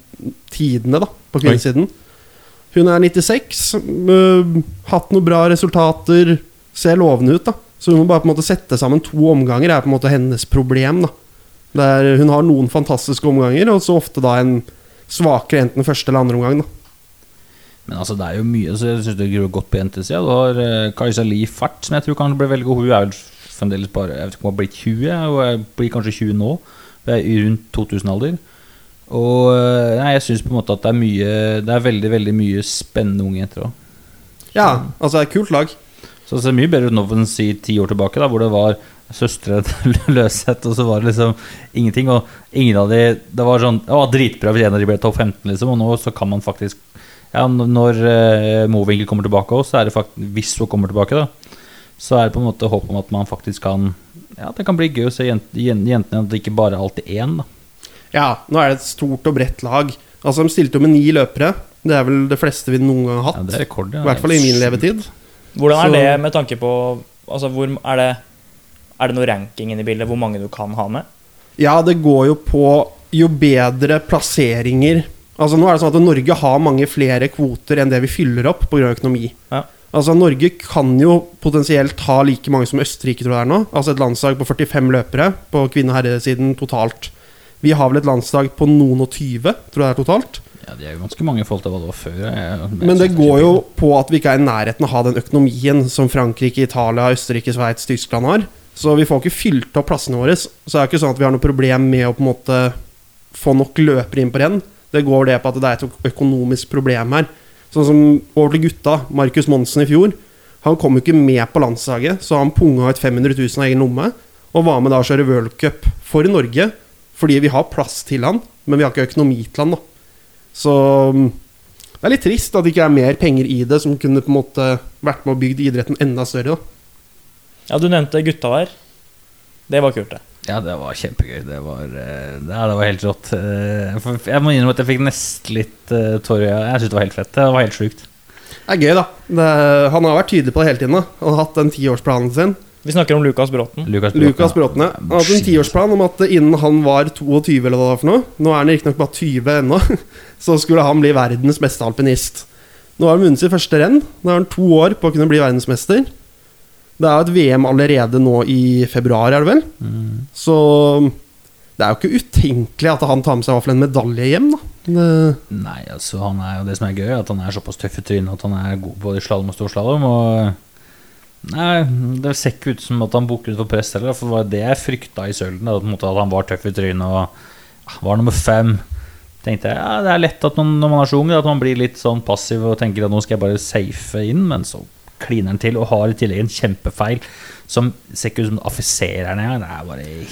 tidene da på kvinnesiden. Hun er 96, uh, hatt noen bra resultater, ser lovende ut. da Så hun må bare på en måte sette sammen to omganger, er på en måte hennes problem. da Det er, Hun har noen fantastiske omganger, og så ofte da en svakere enten første eller andre omgang. da Men altså, det er jo mye så Jeg synes det gror godt på jentesida. Du har uh, Kajsa Li Fart, som jeg tror kan bli veldig god. Hun er vel fremdeles bare Jeg vet ikke om hun har blitt 20. Hun jeg blir kanskje 20 nå. Hun er rundt 2000-alder. Og eh, nei, jeg syns på en måte at det er mye Det er veldig veldig mye spennende unge jenter òg. Ja, altså det er et kult lag. Så det ser mye bedre ut nå enn si ti år tilbake, da, hvor det var søstre Løseth, og så var det liksom ingenting. Og ingen av de Det var sånn Det var dritbra hvis en av de ble topp 15, liksom, og nå så kan man faktisk Ja, når uh, Mowinckel kommer tilbake også, så er det faktisk Hvis hun kommer tilbake, da, så er det på en måte håp om at man faktisk kan Ja, det kan bli gøy å se jent, jen- jentene, at det ikke bare er alltid én, da. Ja, nå er det et stort og bredt lag. Altså, De stilte jo med ni løpere. Det er vel det fleste vi noen gang har Ja, hatt. det er rekord, ja. I hvert fall i min levetid. Hvordan er Så- det med tanke på Altså, hvor er det Er det noe ranking inne i bildet? Hvor mange du kan ha med? Ja, det går jo på jo bedre plasseringer Altså Nå er det sånn at Norge har mange flere kvoter enn det vi fyller opp pga. økonomi. Ja. Altså Norge kan jo potensielt ha like mange som Østerrike tror jeg det er nå. Altså et landslag på 45 løpere på kvinne- og herresiden totalt. Vi har vel et landslag på noen og tyve, tror jeg det er totalt. Ja, de er jo ganske mange i forhold til hva det var før. Jeg, Men det går jo på at vi ikke er i nærheten av å ha den økonomien som Frankrike, Italia, Østerrike, Sveits, Tyskland har. Så vi får ikke fylt opp plassene våre. Så det er ikke sånn at vi har noe problem med å på en måte få nok løpere inn på renn. Det går det på at det er et økonomisk problem her. Sånn som over til gutta. Markus Monsen i fjor. Han kom jo ikke med på landslaget, så han punga ut 500 000 av egen lomme. Og var med da å kjøre worldcup for Norge, fordi vi har plass til han, men vi har ikke økonomi til han, da. Så mm, det er litt trist at det ikke er mer penger i det som kunne på en måte vært med og bygd idretten enda større. da Ja, du nevnte gutta der. Det var kult, det. Ja, det var kjempegøy. Det var, eh, det, det var helt rått. Eh, Jeg må innrømme at jeg fikk nesten litt uh, tårer i øya. Jeg syntes det var helt fett. Det var helt sjukt. Det er gøy, da. Det, han har vært tydelig på det hele tiden. da har hatt den tiårsplanen sin. Vi snakker om Lukas Bråten. Lukas Lukas ja Han hadde en tiårsplan om at innen han var 22, eller hva det var for noe Nå er han riktignok bare 20 ennå. Så skulle han bli verdens beste alpinist. Nå har han vunnet sitt første renn. Nå har han to år på å kunne bli verdensmester. Det er jo et VM allerede nå i februar, er det vel? Mm. Så det er jo ikke utenkelig at han tar med seg i hvert fall en medalje hjem, da. Det, Nei, altså han er jo det som er gøy, at han er såpass tøff i trynet at han er god både i slalåm og storslalåm. Og Nei, det ser ikke ut som at han bukker ut for press heller. For det var det jeg frykta i Sølden. måte At han var tøff i trynet og ah, var nummer fem. Tenkte jeg, ja, Det er lett at man, når man er så ung, at man blir litt sånn passiv og tenker at nå skal jeg bare safe inn, men så kliner han til og har i tillegg en kjempefeil som ser ikke ut som affiserer ned.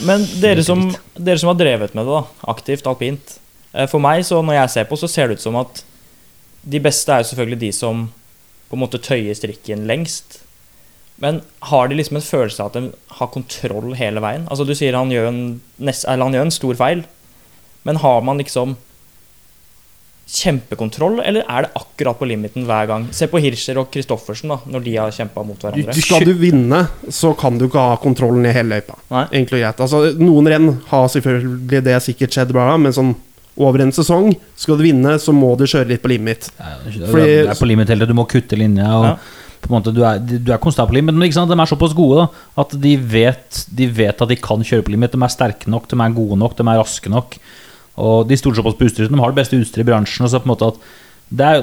Men dere som, dere som har drevet med det da, aktivt, alpint eh, For meg, så når jeg ser på, så ser det ut som at de beste er jo selvfølgelig de som på en måte tøyer strikken lengst. Men har de liksom en følelse av at de har kontroll hele veien? Altså Du sier han gjør en, han gjør en stor feil, men har man liksom kjempekontroll, eller er det akkurat på limiten hver gang? Se på Hirscher og Christoffersen, da, når de har kjempa mot hverandre. skal du vinne, så kan du ikke ha kontrollen i hele løypa. Enkelt og greit. Altså, noen renn har selvfølgelig det sikkert skjedd bra, men sånn over en sesong, skal du vinne, så må du kjøre litt på limit. Ja, det er- Fordi- det er på limit hele. Du må kutte linja. Og Ja. på en måte, du, er, du er konstant på limit. Men ikke sant? de er såpass gode da, at de vet, de vet at de kan kjøre på limit. De er sterke nok, de er gode nok, de er raske nok. Og de stoler såpass på utstyret. De har det beste utstyret i bransjen. Og så på en måte at det, er,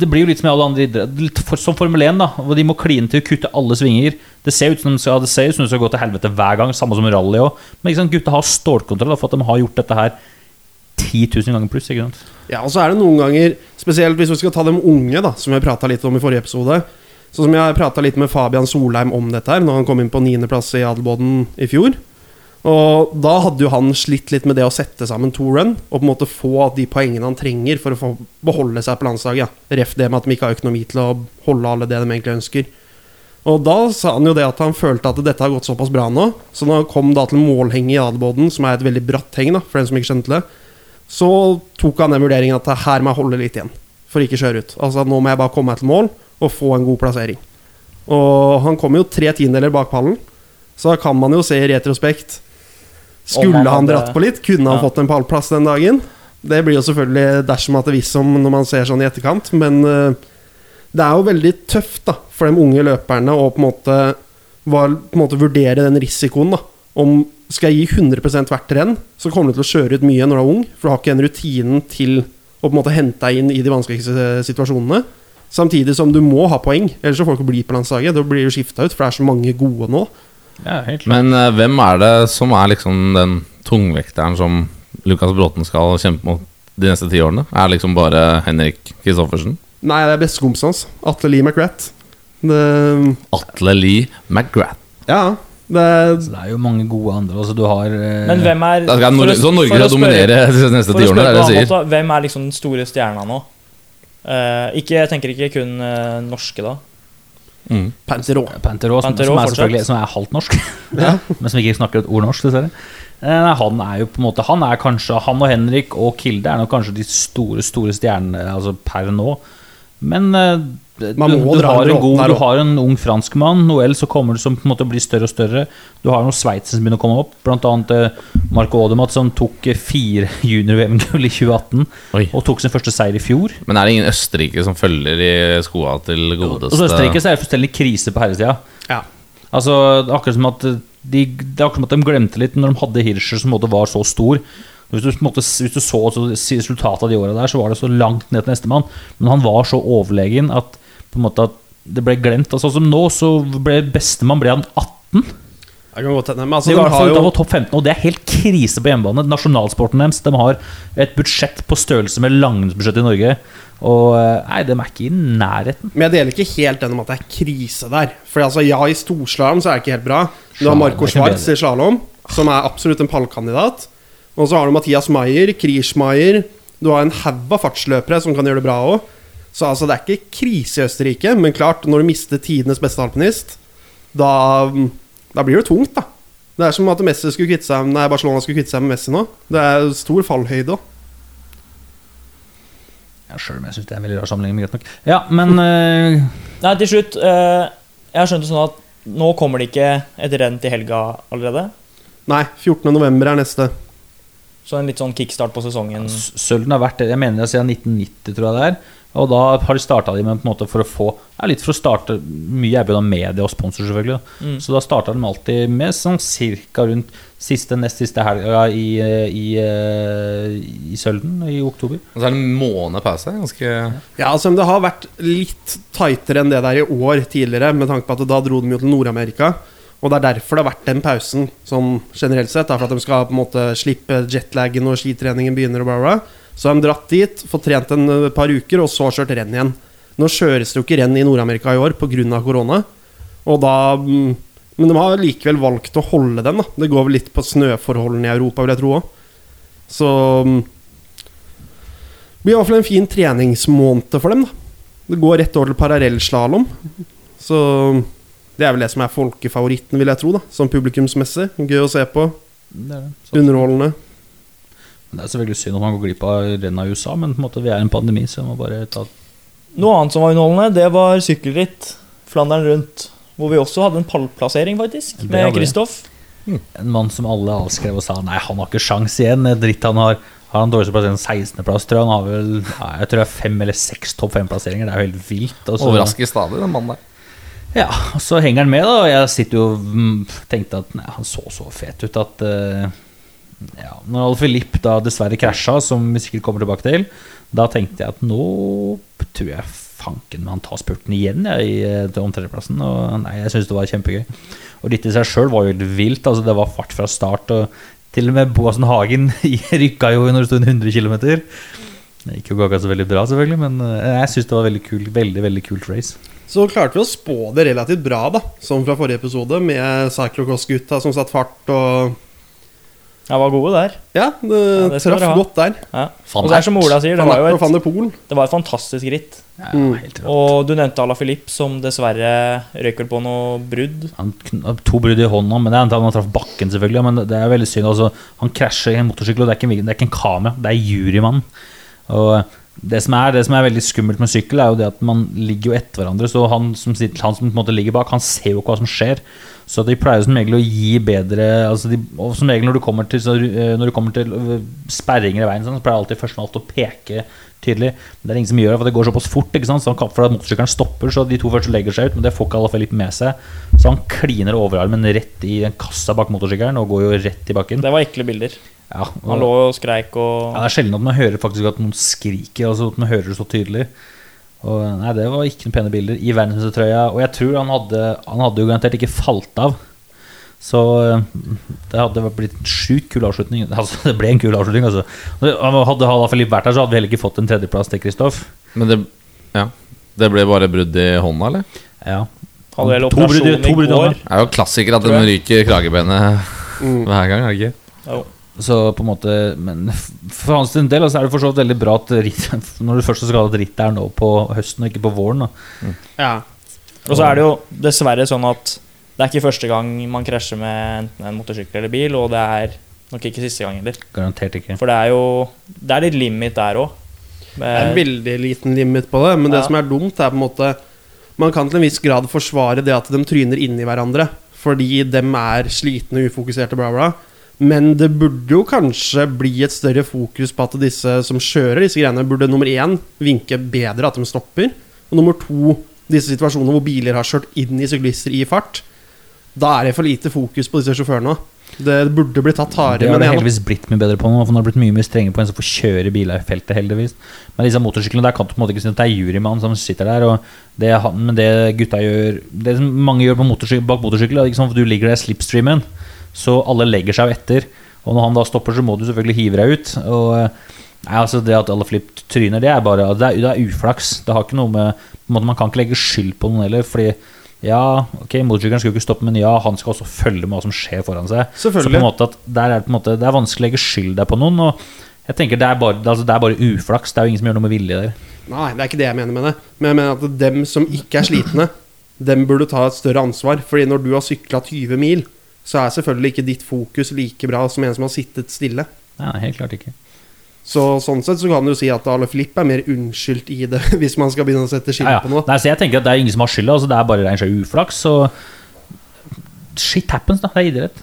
det blir jo litt som i alle andre idretter. For- Som Formel 1, da, hvor de må kline til å kutte alle svinger. Det ser ut som de skal, det ut som de skal gå til helvete hver gang, samme som rally òg. Men ikke sant, gutta har stålkontroll for at de har gjort dette her 10 000 ganger pluss. ikke sant? Ja, og så er det noen ganger, spesielt hvis vi skal ta dem unge, da, som jeg prata litt om i forrige episode. Sånn som jeg prata litt med Fabian Solheim om dette her, når han kom inn på niendeplass i Adelboden i fjor. Og da hadde jo han slitt litt med det å sette sammen to run, og på en måte få de poengene han trenger for å få beholde seg på landslaget. Ja. Ref det med at de ikke har økonomi til å holde alle det de egentlig ønsker. Og da sa han jo det at han følte at dette har gått såpass bra nå, så når han kom da til målhenget i Adelboden, som er et veldig bratt heng, da, for den som ikke skjønte det, så tok han den vurderingen at her må jeg holde litt igjen for ikke kjøre ut. Altså Nå må jeg bare komme meg til mål og få en god plassering. Og han kom jo tre tiendeler bak pallen, så da kan man jo se i retrospekt Skulle han han dratt på litt? Kunne han Ja. fått en pallplass den dagen? Det blir jo selvfølgelig dersom at det visst som når man ser sånn i etterkant, men eh, det er jo veldig tøft da for de unge løperne å på en måte, var, på en måte vurdere den risikoen. da Om skal jeg gi 100 hvert renn, så kommer du til å kjøre ut mye når du er ung, for du har ikke den rutinen til å på en måte hente deg inn i de vanskeligste situasjonene. Samtidig som du må ha poeng, ellers så får du ikke bli på landslaget. Da blir du skifta ut, for det er så mange gode nå. Ja, helt klart. Men uh, hvem er det som er liksom den tungvekteren som Lukas Bråten skal kjempe mot de neste ti årene? Er det liksom bare Henrik Kristoffersen? Nei, det er bestekompisen hans. Atle Lee McGrath. Det, Atle Lee McGrath. ja, Det, Så det er jo mange gode andre. Altså, du har eh, Men hvem er Da skal for så Norge skal dominere de neste ti årene, er det sier. måte, hvem er liksom den store stjerna nå? Uh, ikke, jeg tenker ikke kun uh, norske, da. Mm. Pantero. Pantero, som, Pantero som, er selvfølgelig, som er halvt norsk, men som ikke snakker et ord norsk, dessverre. Eh, Han er jo på en måte Han er kanskje Han og Henrik og Kilde er nok kanskje de store store stjernene altså per nå. Men eh, du, Man må du, dra har god, du har en ung franskmann, Noel, som kommer som på en måte blir større og større. Du har noen sveitsere som begynner å komme opp, annet eh, Marco Odemat, som tok eh, fire junior-VM-gull i 2018 Oi. og tok sin første seier i fjor. Men er det ingen Østerrike som følger i skoa til Og godeste så Østerrike så er det fullstendig krise på herresida. Ja. Altså, det er akkurat som at de, det er akkurat som at de glemte litt når de hadde Hirscher som måte var så stor. Hvis du, på måte, hvis du så altså, resultatet av de åra der, så var det så langt ned til nestemann. Men han var så overlegen at på en måte at det ble glemt. Altså, som nå, så ble bestemann ble han 18. Jeg kan godt hende. Men altså, Så de de har jo var topp 15, og det er helt krise på hjemmebane. Nasjonalsporten deres de har et budsjett på størrelse med langrennsbudsjettet i Norge. Og eh, nei, de er ikke i nærheten. Men jeg deler ikke helt den om at det er krise der. For altså, ja, i storslalåm så er det ikke helt bra. Du har Marco Schwartz i slalåm, som er absolutt en pallkandidat. Og så har du Mathias Maier, Kriechmaier Du har en haug av fartsløpere som kan gjøre det bra òg. Så altså, det er ikke krise i Østerrike. Men klart, når du mister tidenes beste alpinist, da, da blir det tungt, da. Det er som at Messi skulle kvitte seg Nei, Barcelona skulle kvitte seg med Messi nå. Det er stor fallhøyde òg. Ja, Sjøl om jeg syns det er en veldig rar sammenligning. men greit nok. Ja, men uh... Nei, til slutt. Uh, jeg har skjønt det sånn at nå kommer det ikke et renn til helga allerede. Nei, 14.11. er neste. Så en litt sånn kickstart på sesongen. Ja, Sølden har vært det, jeg mener det siden 1990, tror jeg det er. Og da har de starta de med på en måte for å få ja, Litt for å starte Mye er både media og sponsor, selvfølgelig. Da. Mm. Så da starta de alltid med sånn cirka rundt siste, nest siste helga i, eh, i, eh, i Sølden i oktober. Og så er det en måned pause. Ganske Ja, altså Det har vært litt tightere enn det der i år tidligere, med tanke på at da dro de jo til Nord-Amerika. Og det er derfor det har vært den pausen, sånn generelt sett. da, For at de skal på en måte slippe jetlagen og skitreningen begynner og bla, bla. Så har de dratt dit, fått trent en eh, par uker, og så kjørt renn igjen. Nå kjøres det jo ikke renn i Nord-Amerika i år pga. korona. Og da mm, Men de har likevel valgt å holde den. da Det går vel litt på snøforholdene i Europa, vil jeg tro òg. Så mm, det blir i hvert fall en fin treningsmåned for dem. da Det går rett over til parallellslalåm. Så det er vel det som er folkefavoritten, vil jeg tro. da Sånn publikumsmessig. Gøy å se på. Det det. Underholdende. Det er selvfølgelig synd at man går glipp av Renn i USA, men på en måte vi er i en pandemi, så jeg må bare ta Noe annet som var underholdende, det var sykkelritt. Flandern rundt. Hvor vi også hadde en pallplassering, faktisk. Det Med Kristoff. Mm. En mann som alle avskrev og sa Nei, han har ikke sjans igjen. Dritt han har Har han dårligste plassering 16.-plass, tror jeg. Han har vel nei, Jeg tror det er fem eller seks topp fem-plasseringer. Det er jo helt vilt. Også, Overrasker stadig, den mannen der. Ja, og så henger han med, da. Og jeg sitter jo og mm, tenkte at nei, han så så fet ut at eh, Ja, når Alf Philippe da dessverre krasja, som vi sikkert kommer tilbake til, da tenkte jeg at nå tror jeg fanken med han tar spurten igjen jeg, eh, til om tredjeplassen. Og nei, jeg syns det var kjempegøy. Og dette i seg sjøl var jo helt vilt. Altså, det var fart fra start. Og til og med Boasen Hagen rykka jo når det sto 100 km. Det gikk jo ikke så veldig bra, selvfølgelig, men eh, jeg syns det var veldig kult. Veldig, veldig kult race. Så klarte vi å spå det relativt bra, da som fra forrige episode, med cyclocross-gutta som satt fart og Jeg var gode der. Ja, det, Ja, det traff godt der. Ja. Og det er som Ola sier, det var jo et, det var et fantastisk ritt. Ja, Mm. Og du nevnte Ala Filip, som dessverre røyk vel på noe brudd. Han to brudd i hånda, men det er han traff bakken, selvfølgelig. Men det er veldig synd. Altså, han krasjer i en motorsykkel, og det er ikke, en- det er ikke en kamera, det er jurymannen. Og det som, er, det som er veldig skummelt med sykkel, er jo det at man ligger jo etter hverandre. Så han som, han som på en måte ligger bak, han ser jo ikke hva som skjer. Så de pleier som regel å gi bedre altså de, Og som regel når du kommer til, så, eh, når du kommer til øh, sperringer i veien, sånn, så pleier alltid førstemann å peke tydelig. Men det er ingen som gjør det, for det går såpass fort. Ikke sant? Så han for at motorsykkelen stopper, så de to første legger seg ut. Men det får ikke alle litt med seg. Så han kliner overarmen rett i den kassa bak motorsykkelen og går jo rett i bakken. Det var ekle bilder. Ja, Han og, lå og skreik og ja, det er sjelden at man hører faktisk at noen skriker. Altså at man hører det så tydelig. Og nei, Det var ikke noen pene bilder i verdensmestertrøya. Og jeg tror han hadde, han hadde jo garantert ikke falt av. Så eh, det hadde blitt en sjukt kul avslutning. Altså, det ble en kul avslutning. Altså. Hadde Hala Filip vært her, så hadde vi heller ikke fått en tredjeplass til Kristoff. Men det, ja. det ble bare brudd i hånda, eller? Ja. Hadde vel To brudd i- operasjon to i brudd i går. hånda. Det er jo klassiker at de ryker kragebenet Mm. hver gang, er det ikke? Jo. Så på en måte Men for hans del altså, er det for så vidt veldig bra at ritt, når du først skal ha et ritt der nå på høsten og ikke på våren. Da. Ja. Og så er det jo dessverre sånn at det er ikke første gang man krasjer med enten en motorsykkel eller bil, og det er nok ikke siste gang heller. Garantert ikke. For det er jo Det er litt limit der òg. Det er en veldig liten limit på det, men det som er dumt, er på en måte Man kan til en viss grad forsvare det at de tryner inn i hverandre, fordi dem er slitne, ufokuserte, bla, bla. Men det burde jo kanskje bli et større fokus på at disse som kjører disse greiene, burde nummer én vinke bedre at de stopper, og nummer to disse situasjonene hvor biler har kjørt inn i syklister i fart. Da er det for lite fokus på disse sjåførene. Det burde bli tatt Det har det heldigvis blitt mye bedre på nå. For nå har det blitt mye mer strenge på en som får kjøre biler i feltet, heldigvis. Men disse motorsyklene der kan du på en måte ikke si at det er jurymann som sitter der. Og det, han, men det gutta gjør Det som mange gjør på motorsykler bak motorsykkel, er at du ligger der i slipstreamen, så alle legger seg jo etter. Og når han da stopper, så må du selvfølgelig hive deg ut. Og eh, nei, altså det at alle flipp tryner, det er bare Det er, det er uflaks. Det har ikke noe med måte, Man kan ikke legge skyld på noen heller, fordi ja, ok, motorsykkelen skal jo ikke stoppe, men ja, han skal også følge med hva som skjer foran seg. Så på en måte at der er det, måte, det er vanskelig å legge skyld der på noen. Og jeg tenker det er, bare, altså det er bare uflaks. Det er jo ingen som gjør noe med vilje der. Nei, det er ikke det jeg mener med det. Men jeg mener at dem som ikke er slitne, dem burde ta et større ansvar. Fordi når du har sykla 20 mil, så er selvfølgelig ikke ditt fokus like bra som en som har sittet stille. Nei, helt klart ikke. Så sånn sett så kan du si at Ale Filip er mer unnskyldt i det, hvis man skal begynne å sette skille Ja, ja. på noe. Nei, så jeg tenker at det er ingen som har skylda. Altså det er bare rein skjær uflaks. Så shit happens, da. Det er idrett.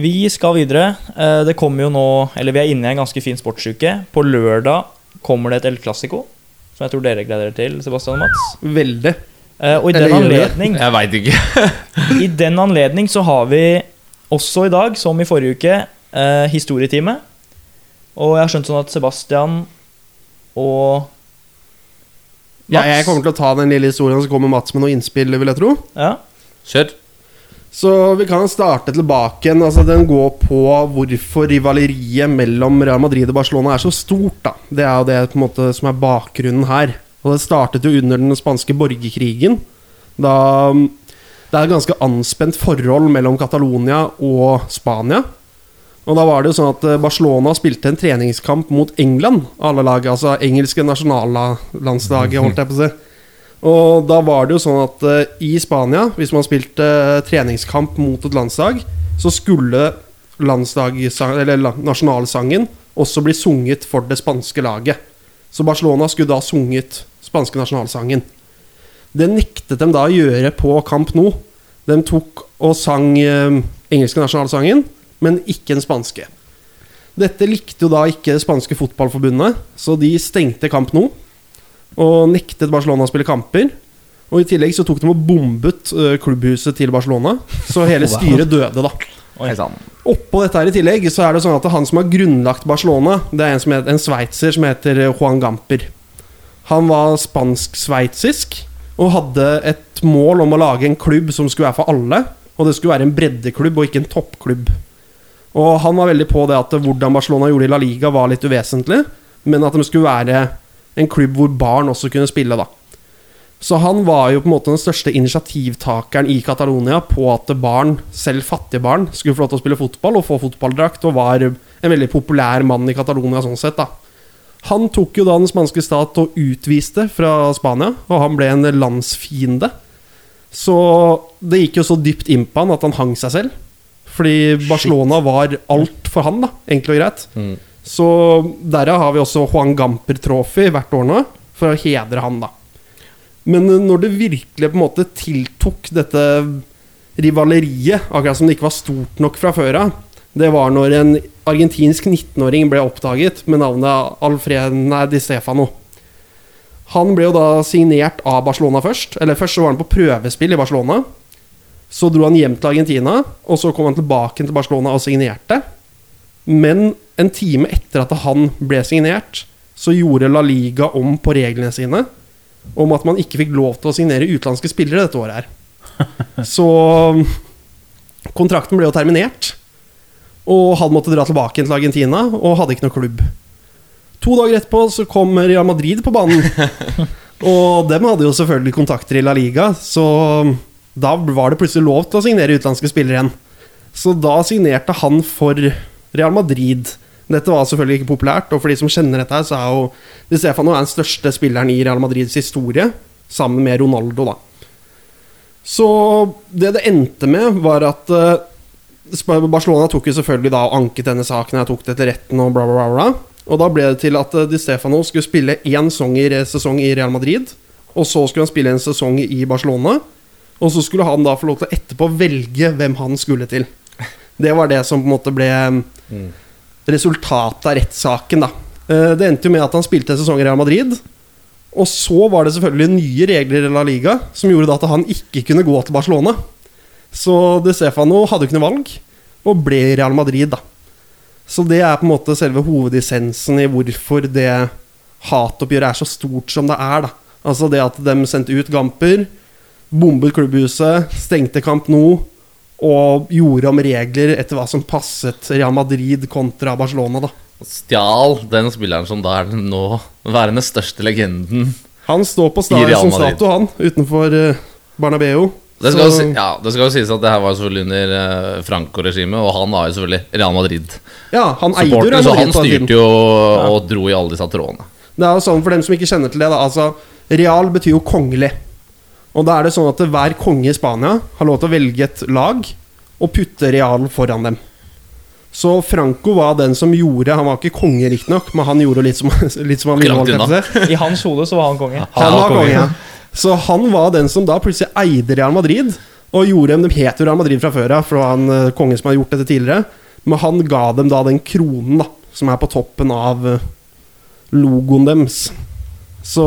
Vi skal videre. Eh, Det kommer jo nå Eller vi er inne i en ganske fin sportsuke. På lørdag kommer det et El Clásico, som jeg tror dere gleder dere til, Sebastian og Mats. Veldig. Eh, Og i den anledning Jeg veit ikke. I den anledning så har vi også i dag, som i forrige uke, eh, historietime. Og jeg har skjønt sånn at Sebastian og Ja, jeg kommer til å ta den lille historien, så kommer Mats med noe innspill, vil jeg tro. Ja, Kjør. Så vi kan starte tilbake igjen. Altså, den går på hvorfor rivaleriet mellom Real Madrid og Barcelona er så stort. da Det er jo det på en måte som er bakgrunnen her. Og Det startet jo under den spanske borgerkrigen. Da mm, det er et ganske anspent forhold mellom Catalonia og Spania. Og da var det jo sånn at eh, Barcelona spilte en treningskamp mot England, alle lag, altså engelske nasjonallandslaget, holdt jeg på å si. Og da var det jo sånn at eh, i Spania, hvis man spilte eh, treningskamp mot et landslag, så skulle nasjonalsangen også bli sunget for det spanske laget. Så Barcelona skulle da sunget spanske nasjonalsangen. Det nektet de da å gjøre på Camp Nou. De tok og sang eh, engelske nasjonalsangen, men ikke den spanske. Dette likte jo da ikke det spanske fotballforbundet, så de stengte Camp Nou og nektet Barcelona å spille kamper. Og I tillegg så tok de og bombet eh, klubbhuset til Barcelona, så hele styret døde, da. Oppå dette her i tillegg så er det sånn at han som har grunnlagt Barcelona, det er en, som heter, en sveitser som heter eh, Juan Gamper. Han var spansk-sveitsisk og hadde et mål om å lage en klubb som skulle være for alle. Og det skulle være en breddeklubb og ikke en toppklubb. Og han var veldig på det at hvordan Barcelona gjorde i La Liga, var litt uvesentlig, men at de skulle være en klubb hvor barn også kunne spille, da. Så han var jo på en måte den største initiativtakeren i Catalonia på at barn, selv fattige barn, skulle få lov til å spille fotball og få fotballdrakt, og var en veldig populær mann i Catalonia sånn sett, da. Han tok jo da den spanske stat og utviste fra Spania, og han ble en landsfiende. Så det gikk jo så dypt inn på han at han hang seg selv. Fordi Barcelona var alt for han, da, enkelt og greit. Mm. Så derav har vi også Juan Gamper Trophy hvert år nå, for å hedre han, da. Men når det virkelig på en måte tiltok dette rivaleriet, akkurat som det ikke var stort nok fra før av, det var når en argentinsk 19-åring ble oppdaget med navnet Alfred nei, Di Stefano. Han ble jo da signert av Barcelona først. Eller først så var han på prøvespill i Barcelona. Så dro han hjem til Argentina, og så kom han tilbake til Barcelona og signerte. Men en time etter at han ble signert, så gjorde La Liga om på reglene sine om at man ikke fikk lov til å signere utenlandske spillere dette året her. Så kontrakten ble jo terminert. Og han måtte dra tilbake til Argentina og hadde ikke noe klubb. To dager etterpå så kom Real Madrid på banen. Og dem hadde jo selvfølgelig kontakter i La Liga, så da var det plutselig lov til å signere utenlandske spillere igjen. Så da signerte han for Real Madrid. Dette var selvfølgelig ikke populært, og for de som kjenner dette, her, så er jo Di Stefano er den største spilleren i Real Madrids historie, sammen med Ronaldo, da. Så det det endte med, var at eh, Barcelona tok jo selvfølgelig da og anket denne saken, jeg tok det til retten og bla, bla, bla. Og da ble det til at eh, Di Stefano skulle spille én sesong i, Real Madrid, og så skulle han spille en sesong i Barcelona. Og så skulle han da få lov til å etterpå velge hvem han skulle til. Det var det som på en måte ble resultatet av rettssaken, da. Eh, Det endte jo med at han spilte en sesong i Real Madrid. Og så var det selvfølgelig nye regler i La Liga som gjorde da at han ikke kunne gå til Barcelona. Så De Stefano hadde jo ikke noe valg, og ble i Real Madrid, da. Så det er på en måte selve hovedessensen i hvorfor det hatoppgjøret er så stort som det er, da. Altså det at de sendte ut Gamper, bombet klubbhuset, stengte Camp Nou og gjorde om regler etter hva som passet Real Madrid kontra Barcelona, da. Stjal den spilleren som da er den nå værende største legenden. Han står på I stadion som Madrid. statue, han, utenfor uh, Bernabeu. Det skal, jo Så- ja, det skal jo sies at det her var selvfølgelig under eh, Franco-regimet, og han var jo selvfølgelig Real Madrid. Ja, han eide jo Madrid Real så han styrte jo og dro i alle disse trådene. Det er jo sånn for dem som ikke kjenner til det, da. Altså, Real betyr jo kongelig. Og da er det sånn at hver konge i Spania har lov til å velge et lag og putte Real foran dem. Så Franco var den som gjorde Han var ikke konge, riktignok, men han gjorde litt som, litt som han ville. I hans hode så var han konge. Han var konge, ja. Så han var den som da plutselig eide Real Madrid. Og gjorde dem, De het jo Real Madrid fra før av, for det var en eh, konge som hadde gjort dette tidligere. Men han ga dem da den kronen da som er på toppen av eh, logoen deres. Så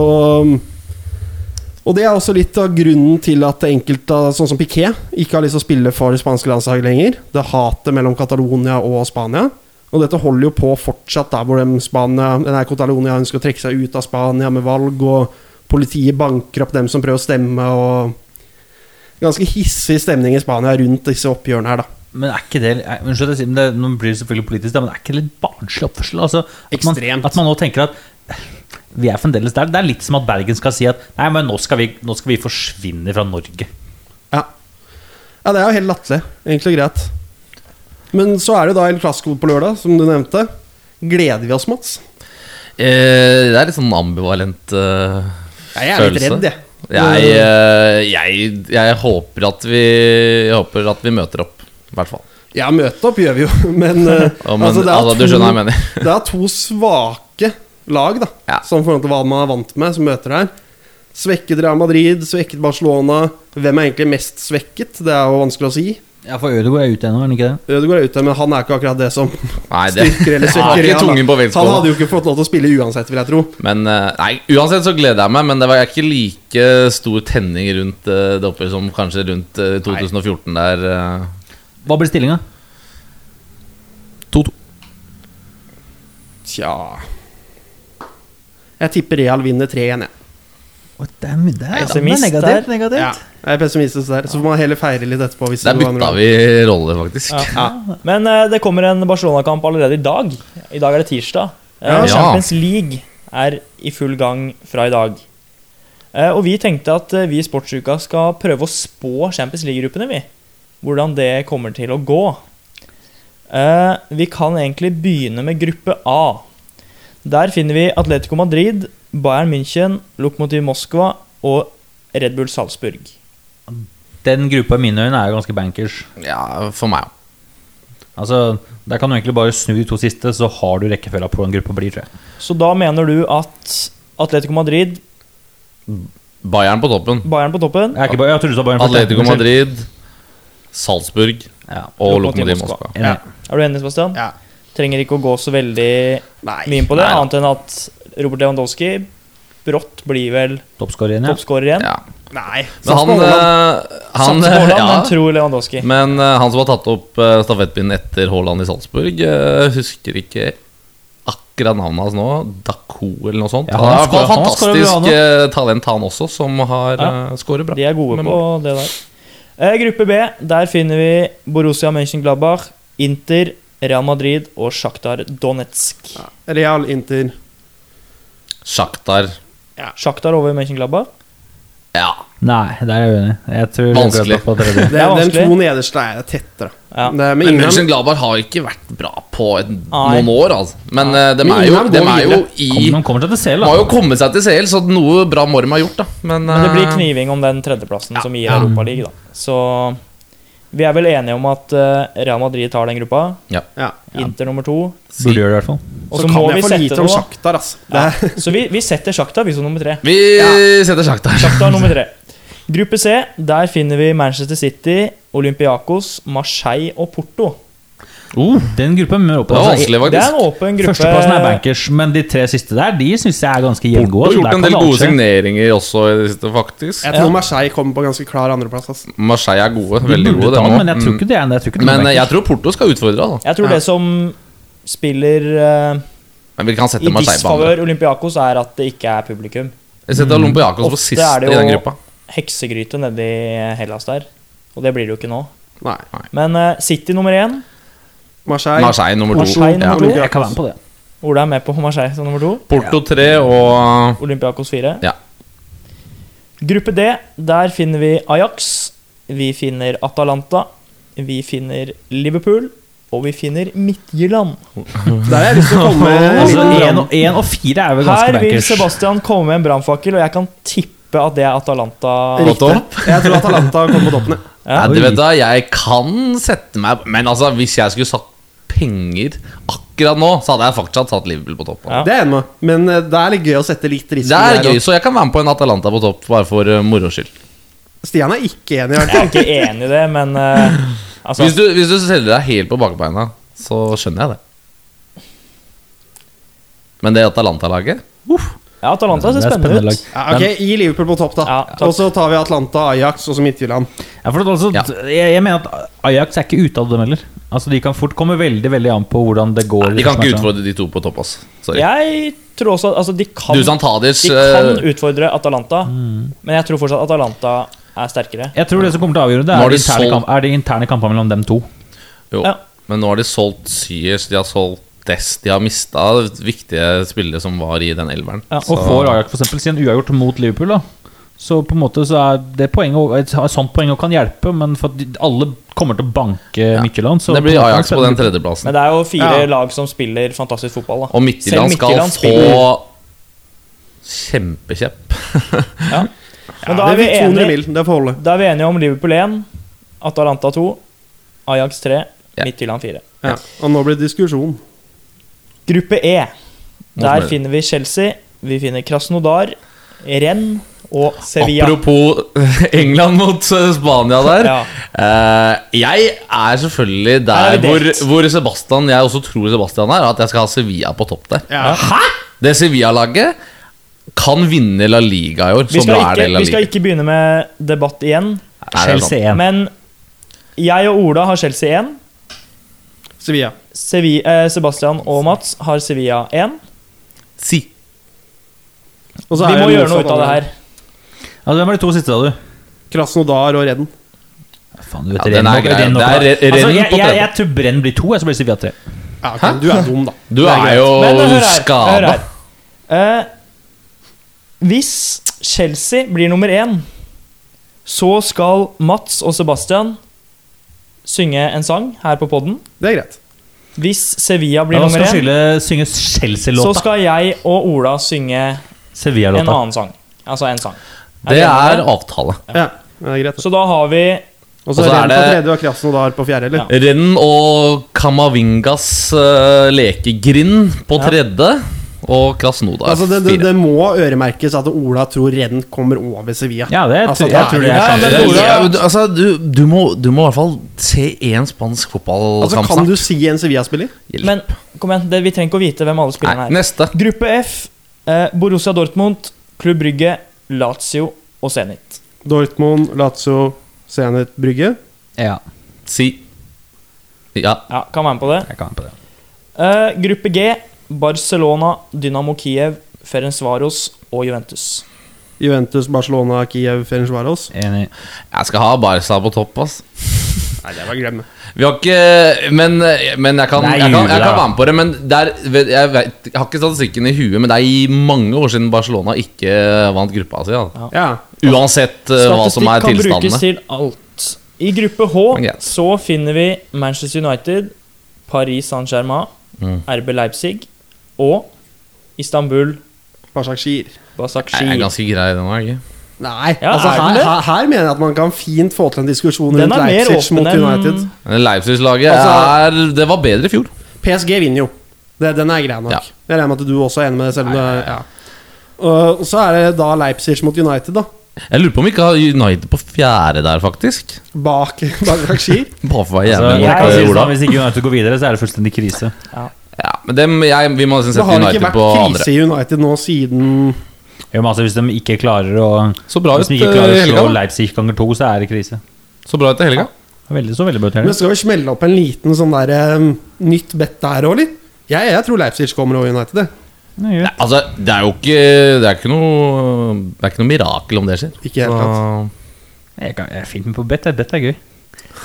Og det er også litt av grunnen til at enkelte, sånn som Piquet, ikke har lyst til å spille for det spanske landslaget lenger. Det hatet mellom Catalonia og Spania. Og dette holder jo på fortsatt, der hvor de Spania, her Catalonia ønsker å trekke seg ut av Spania med valg, og politiet banker opp dem som prøver å stemme, og Ganske hissig stemning i Spania rundt disse oppgjørene her, da. Men er ikke det Unnskyld, at jeg sier, men det, nå blir det selvfølgelig politisk, da, men er ikke det litt barnslig oppførsel? Altså, at, man, at man nå tenker at vi er fremdeles der. Det er litt som at Bergen skal si at Nei, men nå skal vi, nå skal vi forsvinne fra Norge. Ja. ja, det er jo helt latterlig. Egentlig greit. Men så er det da El Clásico på lørdag, som du nevnte. Gleder vi oss, Mats? Eh, det er litt sånn ambivalent eh, Jeg er litt redd, jeg. Jeg, eh, jeg, jeg håper at vi Jeg håper at vi møter opp, i hvert fall. Ja, møte opp gjør vi jo, men, Ja, men, altså, det er altså, du to-. Det er to svake lag, da. Ja. Som forhold til hva man er vant med, som møter her. Svekket Real Madrid, svekket Barcelona. Hvem er egentlig mest svekket? Det er jo vanskelig å si. Ja, for Ødegaard er ute ennå, er han ikke det? Ødegaard er ute, men han er ikke akkurat det som Nei, det styrker eller Har svekker da. Han hadde jo ikke fått lov til å spille uansett, vil jeg tro. Men eh, nei, uansett så gleder jeg meg, men det var ikke like stor tenning rundt eh, det oppe som kanskje rundt eh, 2014 der. Hva blir stillinga? 2-2. Tja Jeg tipper Real vinner 3-1, jeg. Det er Pessimist negativt. der. negativt. Ja, jeg er pessimistisk der. Så får man heller feire litt etterpå. Hvis Der bytta vi rolle, faktisk. Ja. Men uh, det kommer en Barcelona-kamp allerede i dag. I dag er det tirsdag. Uh, Ja. Champions League er i full gang fra i dag. Uh, og vi tenkte at vi i Sportsuka skal prøve å spå Champions League-gruppene, vi. Hvordan det kommer til å gå. Eh, vi kan egentlig begynne med gruppe A. Der finner vi Atletico Madrid, Bayern München, Lokomotiv Moskva og Red Bull Salzburg. Den gruppa i mine øyne er jo ganske bankers. Ja, for meg òg. Altså, Der kan du egentlig bare snu de to siste, så har du rekkefølga på hvordan gruppa blir, tror jeg. Så da mener du at Atletico Madrid, Bayern på toppen. Bayern på toppen Jeg, er ikke jeg trodde du sa Bayern Atletico. Madrid, Salzburg Ja, og Lokomotiv Moskva. Moskva. enig. Er du enig, Sebastian? Ja. Trenger ikke å gå så veldig Nei. mye inn på det, Nei annet enn at Robert Lewandowski brått blir vel Toppskårer igjen, toppskårer igjen. Ja. Nei. Men han, han, han, på Haaland, ja, han tror Lewandowski. Men uh, han som har tatt opp uh, stafettpinnen etter Haaland i Salzburg, uh, husker ikke akkurat navnet hans nå. Daco eller noe sånt. Ja, han han er fantastisk han eh, talent, han også, som har Ja. uh, skåret bra. De er gode på det der. Eh, gruppe B, der finner vi Borussia Mönchengladbach, Inter, Real Madrid og Sjaktar Donetsk. Real Inter. Shakhtar Ja. Shakhtar over Mönchengladbach. Ja. Nei, der er jeg uenig. Jeg tror Vanskelig. På. Det, er den to nederste er tettere. Ja. Det, men Ingham, Mönchengladbach har ikke vært bra på et, noen år, altså. Men eh, de er jo, de er jo i Kom, de CL, har jo kommet seg til CL, så noe bra må de ha gjort, da. Men, Men det blir eh, kniving om den tredjeplassen som gir Europaligaen, Europaliga, da. Så vi er vel enige om at eh, Real Madrid tar den gruppa. ja. Inter nummer to. si- Burde gjøre det, i hvert fall. Og Så så kan vi jeg for lite om Sjaktar, Shakhtar, Ja. Så vi, vi setter Shakhtar, vi som nummer tre. Vi setter Sjaktar. Sjaktar Shakhtar nummer tre. Gruppe C, der finner vi Manchester City, Olympiakos, Marseille og Porto. Uh, den gruppa er mer åpen. Det er vanskelig, faktisk. Det er en åpen gruppe. Førsteplassen er bankers, men de tre siste der De syns jeg er ganske Porto jevngode. har gjort en del gode signeringer også i det siste, faktisk. jeg tror Marseille kommer på ganske klar andreplass. Altså. Marseille er gode. Veldig gode, ta den, men jeg tror ikke det er jeg tror ikke det er Men eh, bankers. jeg tror Porto skal utfordre. Da. Jeg tror Ja. det som spiller uh, Men vi kan sette i Marseille på disfavør Olympiakos, er at det ikke er publikum. Jeg setter Olympiakos på Ofte siste er det i den jo- gruppa. Heksegryte nedi Hellas der. Og det blir det jo ikke nå. Nei. Men uh, City nummer én. Marseille. Marseille nummer to. Marseille Ja. nummer to. Jeg kan være med på det. Ola er med på Marseille som nummer to. Porto tre og Olympiakos fire. Ja. Gruppe D, der finner vi Ajax. Vi finner Atalanta. Vi finner Liverpool. Og vi finner Midtjylland. Der har jeg lyst til å komme en Altså, liten og, en og fire er vel ganske Her vil bankers. Sebastian komme med en brannfakkel, og jeg kan tippe at det er Atalanta. Riktig. Jeg tror Atalanta kommer på toppen. Ja, du vet da, Jeg kan sette meg Men altså, hvis jeg skulle satt penger akkurat nå, så hadde jeg fortsatt satt Liverpool på topp. Ja. Det er jeg enig med. Men eh, det er litt gøy å sette litt risiko Det er der, gøy, så jeg kan være med på en Atalanta på topp, bare for uh, moro skyld. Stian er ikke enig. Jeg er ikke enig i det, men uh, altså, Hvis du, hvis du selger deg helt på bakbeina, så skjønner jeg det. Men det Atalanta-laget ja, Atalanta ser er spennende spennende ut. Ja, ok, Gi Liverpool på topp, da. Ja, topp. og så tar vi Atlanta, Ajax og så Midtjylland. Ja, for altså, Ja. jeg, jeg mener at Ajax er ikke ute av dem heller. Altså, De kan fort komme veldig veldig an på hvordan det går. Nei, De kan ikke utfordre de to på topp. ass Sorry. Jeg tror også altså, de kan, Tadic de kan eh, utfordre Atalanta, men jeg tror fortsatt Atalanta er sterkere. Jeg tror det som kommer til å avgjøre det, er, de interne, solgt- kamp, er de interne kampene mellom dem to. Jo, Ja. men nå har de solgt Syers, de har solgt Dest, de har mista viktige spillere som var i den elveren. Ja. Og får Ajax for eksempel, si uavgjort mot Liverpool, da så på en måte så er det poenget og- et sånt poeng og kan hjelpe, men for at de, alle kommer til å banke Midtjylland. Mykkeland det blir Ajax på den de- tredjeplassen. Men det er jo fire Ja. lag som spiller fantastisk fotball. Da. Og Midtjylland skal få kjempekjepp. Ja. Men da er, vi 200 enige, mil, det får holde. da er vi enige om Liverpool 1, Atalanta 2, Ajax 3, Ja. Midtjylland 4. Ja. Og nå blir det diskusjon. Gruppe E. Der finner vi Chelsea, vi finner Krasnodar, Rennes og Sevilla. Apropos England mot eh, Spania der. Ja. Eh, jeg er selvfølgelig der er hvor, hvor Sebastian Jeg også tror Sebastian er, at jeg skal ha Sevilla på topp der. Ja. Det Sevilla-laget kan vinne La Liga i år. Vi Så skal, er ikke, Liga vi skal ikke begynne med debatt igjen, Chelsea 1. men jeg og Ola har Chelsea 1. Sevilla. Sevi, eh, Sebastian og Mats har Sevilla 1. Si. Og så Vi er må det gjøre noe ut av det her. Ja, hvem er de to siste, da, du? Krasnodar og Redden. Faen, du vet Ja, den er grei. Det er Re- altså, Renn jeg, på jeg, tredje. jeg tror Brenn blir to, jeg, så blir Sevilla tre. Ja, ok, Du er dum, da. Du er er jo Men hør her. Hør skada. her. Eh, hvis Chelsea blir nummer én, så skal Mats og Sebastian synge en sang her på podden. Det er greit. Hvis Sevilla blir nummer én, så skal jeg og Ola synge en annen sang. Altså en sang. Det det er avtale. Ja, det er greit. Så da har vi Og så er er på det- tredje og Krasnodar på fjerde, eller? Ja. Renn og Kamavingas uh, lekegrind på Ja. Og Krasnodar Altså, det, det, det må øremerkes at Ola tror Redden kommer over Sevilla. Ja, det Altså, tror, jeg tror det er. Ja, altså, du, du, må, du må i hvert fall se én spansk fotballkamp Altså, kan du si en Sevilla-spiller? Men kom igjen, det, vi trenger ikke å vite hvem alle spillerne er. neste. Gruppe F. Eh, Borussia Dortmund, Klubb Brygge, Lazio og Zenit. Dortmund, Lazio, Zenit, Brygge. Ja, Si. Ja. Ja, kan være med på det. jeg kan være på det. Uh, gruppe G. Barcelona, Dynamo Kiev, Ferencvaros og Juventus. Juventus, Barcelona, Kiev, Ferencvaros. Enig. Jeg skal ha Barca på topp, ass. Nei, det var glemme. Vi har ikke Men, men jeg, kan, Nei, jeg, kan, jeg kan være med på det. Men det er, jeg, vet, jeg har ikke statistikken i huet, men det er i mange år siden Barcelona ikke vant gruppa si. Ja. Ja. Uansett Statistikk hva som er tilstandene. Statistikk kan brukes til alt. I gruppe H så finner vi Manchester United, Paris Saint-Germain, Mm. RB Leipzig og Istanbul Basakshir. Basakshir. Jeg er ganske grei, den òg, ikke? Nei, Ja, altså er her, her, her mener jeg at man kan fint få til en diskusjon Den rundt Leipzig mot United. Men Leipzig-laget Altså- er Det var bedre i fjor. PSG vinner jo. Det, den er grei nok. Ja. Jeg regner med at du også er enig med det, selv om det ja. Og så er det da Leipzig mot United, da. Jeg lurer på om vi ikke har United på fjerde der, faktisk. Bak bak Bare for å være Altså, det Hvis ikke United går videre, så er det fullstendig krise. Ja, men dem, jeg, vi må nesten Det sette har ikke United vært på andre. krise i United nå siden Jo, men altså, hvis de ikke klarer å Så bra Hvis ut de ikke eh, klarer i å slå da. Leipzig ganger to, så er det krise. Så bra ut i helga. Veldig så veldig bra. Men skal vi smelle opp en liten sånn der um, nytt bet der òg, litt? Jeg, jeg tror Leipzig kommer over United. det. Nei, Nei, altså, det er jo ikke Det er ikke noe Det er ikke noe mirakel om det skjer. Ikke helt klart Så- Jeg, kan, jeg er fint med på bet. Bet er gøy.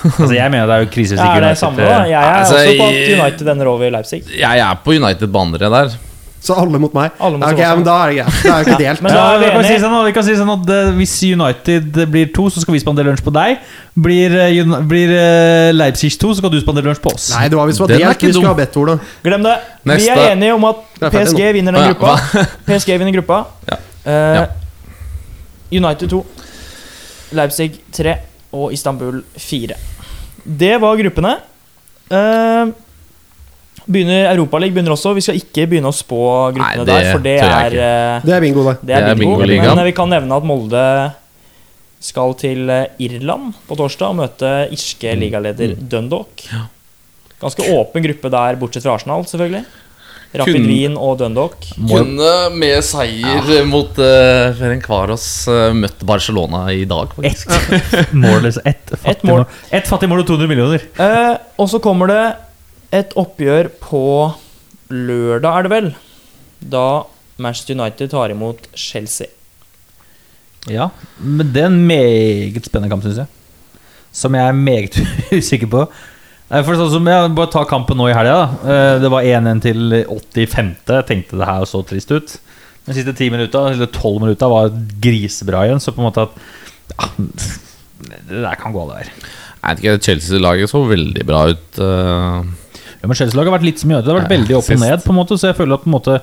Altså, jeg mener det er jo krise hvis Ja, ikke er det United samme, da? Jeg er Altså, også på at United ender over Leipzig. Jeg er på United-bandere der. Så alle mot meg? Alle mot okay, ok, men da er det greit. Da er det ikke delt. Men da er vi vi, kan si sånn, vi kan si sånn at eh, Hvis United blir to, så skal vi spandere lunsj på deg. Blir, eh, blir eh, Leipzig to, så skal du spandere lunsj på oss. Nei, det var hvis det var delt. Vi skulle dum. ha bedt, Ola. Glem det. Vi er enige om at PSG vinner den gruppa. PSG vinner gruppa. Ja. Eh, Ja. United 2, Leipzig 3 og Istanbul 4. Det var gruppene. Uh, begynner Europaligaen begynner også. Vi skal ikke begynne å spå gruppene Nei, det der, for det er, eh, Det er bingo, det. det er Det er bingo. Men eh, vi kan nevne at Molde skal til eh, Irland på torsdag og møte irske Mm. ligaleder Dundalk. Ganske åpen gruppe der, bortsett fra Arsenal, selvfølgelig. Rapid Wien og Dundalk. Kunne med seier mot uh, Ferencvaros Kvaros eh, møtt Barcelona i dag, faktisk. Ett mål, ett fattig Ett mål. mål. Ett fattig mål og 200 millioner. Uh, og så kommer det et oppgjør på lørdag, er det vel? Da Manchester United tar imot Chelsea. Ja, men det er en meget spennende kamp, syns jeg. Som jeg er meget usikker på. For sånn som jeg Bare ta kampen nå i helga. Eh, Det var 1-1 til 85. Jeg tenkte det her så trist ut. De siste 10 minutta, eller 12 minutta var grisebra igjen. Så på en måte at ja, Det der kan gå det der. Jeg vet ikke, Chelsea-laget så veldig bra ut. eh. Ja, men Chelsea-laget har vært litt som mye Det har vært veldig opp og ned, på en måte så jeg føler at på en måte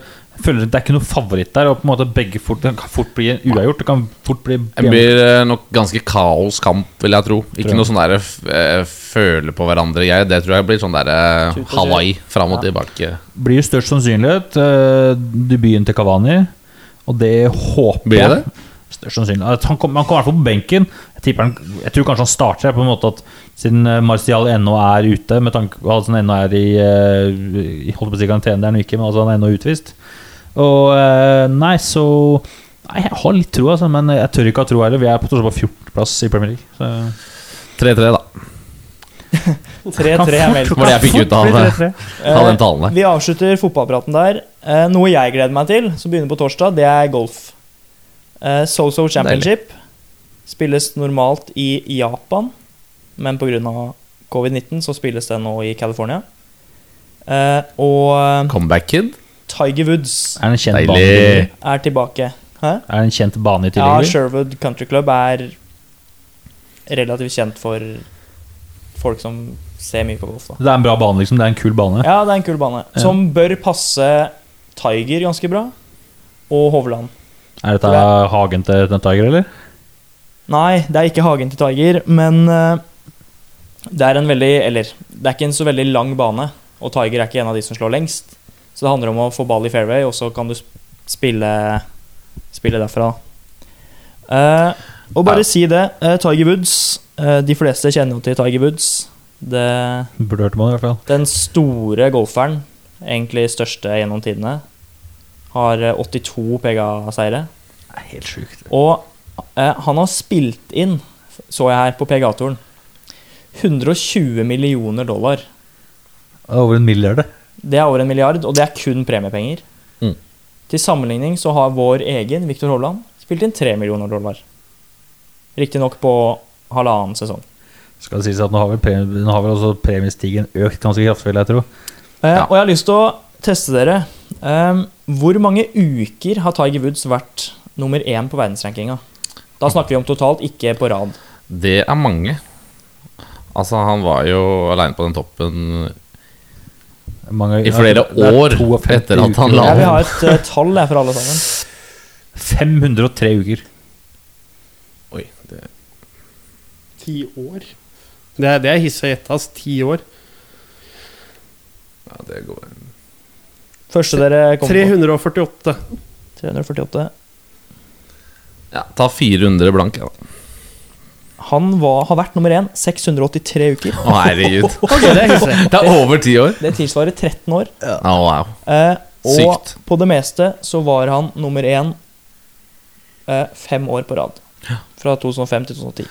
føler det er ikke noe favoritt der. Og på en måte begge fort, Det kan fort bli en uavgjort. Det kan fort bli Det blir eh, nok ganske kaoskamp, vil jeg tro. Ikke noe sånn der eh, føle på hverandre jeg, Det tror jeg blir sånn der eh, Tut og kjør. Hawaii fram og Ja. tilbake. blir størst sannsynlighet eh, debuten til Kavani. Og det håper Blir jeg. Størst sannsynlighet Han kommer kom i hvert fall på benken. Jeg, tipper han, jeg tror kanskje han starter på en måte at siden eh, Martial ennå er ute, med tanke på at han ennå er i, eh, holdt på å si karantene, det er han ikke, men altså han er ennå utvist. Og eh, nei, så Nei, jeg har litt tro, altså, men jeg tør ikke ha tro heller. Vi er på, på 14.-plass i Premier League. 3-3, da. 3-3 er meldt. Det var det jeg fikk ut av, Fort bli 3-3. av den talen der. Vi avslutter fotballpraten der. Eh, noe jeg gleder meg til, som begynner på torsdag, det er golf. Eh, So-So Championship spilles normalt i Japan, men pga. covid-19 så spilles det nå i California. Eh, og Comeback Kid. Tiger Woods Er det en kjent Deilig. bane? er tilbake. Hæ? Er det en kjent bane i Ja, tillegg? Sherwood Country Club er relativt kjent for folk som ser mye på golf. da det er en bra bane, liksom. Det er en kul bane. Ja, det er en kul bane. Som bør passe Tiger ganske bra. Og Hovland. Er dette hagen til den Tiger, eller? Nei, det er ikke hagen til Tiger, men eh, det er en veldig Eller, det er ikke en så veldig lang bane, og Tiger er ikke en av de som slår lengst. Så det handler om å få ball i fairway, og så kan du spille, spille derfra. Uh, og bare Ja. si det, uh, Tiger Woods uh, De fleste kjenner jo til Tiger Woods. Det, Burde det, i hvert fall. den store golferen, egentlig største gjennom tidene, har eh, 82 PGA-seire. Helt sjukt. Og han har spilt inn, så jeg her på PGA-toren, 120 millioner dollar. Er Over en milliard, det. Det er over en milliard, og det er kun premiepenger. Mm. Til sammenligning så har vår egen Viktor Hovland spilt inn 3 millioner dollar. Riktignok på halvannen sesong. Skal det sies at nå har vel, premie, nå har vel også premiestigen økt ganske kraftig, vil jeg tro. Eh, Ja. Og jeg har lyst til å teste dere. Ehm, hvor mange uker har Tiger Woods vært nummer én på verdensrankinga? Da snakker vi om totalt, ikke på rad. Det er mange. Altså, han var jo aleine på den toppen Mange, I flere er år etter at han la Jeg vi har et uh, tall her for alle sammen. 503 uker. Oi, det Ti år? Det er, det er hissig å gjette, ass. Ti år. Ja, det går Første dere kommer på. 348. 348. Ja, ta 400 blank, ja. da. Han var, har vært nummer én 683 uker. Å, herregud. okay, det er. Det er over ti år. Det tilsvarer 13 år. Å, wow. Eh, og Sykt. på det meste så var han nummer én eh, fem år på rad. Fra 2005 til 2010.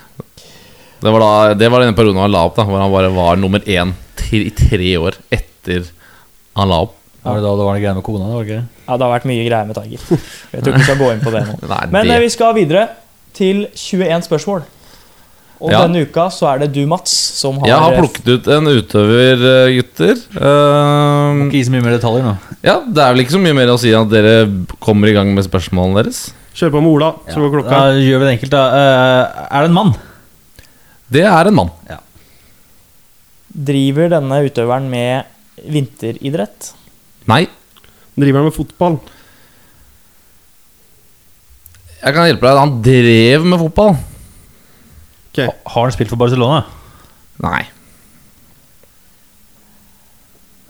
Det var, da, det var denne perioden han la opp, da hvor han bare var nummer én i tre år etter han la opp. Var det da det var noe greier med kona? Det var ikke? Ja, det har vært mye greier med Tiger. Jeg tror ikke vi skal gå inn på det nå. Nei, Men det, eh, vi skal videre til 21 spørsmål. Og Ja. denne uka så er det du, Mats, som har Jeg har plukket ut en utøver, eh, gutter. Eh, Ikke gi så mye mer detaljer nå. ja, Det er vel ikke så mye mer å si at dere kommer i gang med spørsmålene deres. Kjør på med Ola, så går klokka. Da gjør vi det enkelt, da. Uh, er det en mann? Det er en mann. Driver denne utøveren med vinteridrett? Nei, Driver han med fotball? jeg kan hjelpe deg. Han drev med fotball. Ok. Har han spilt for Barcelona? Nei.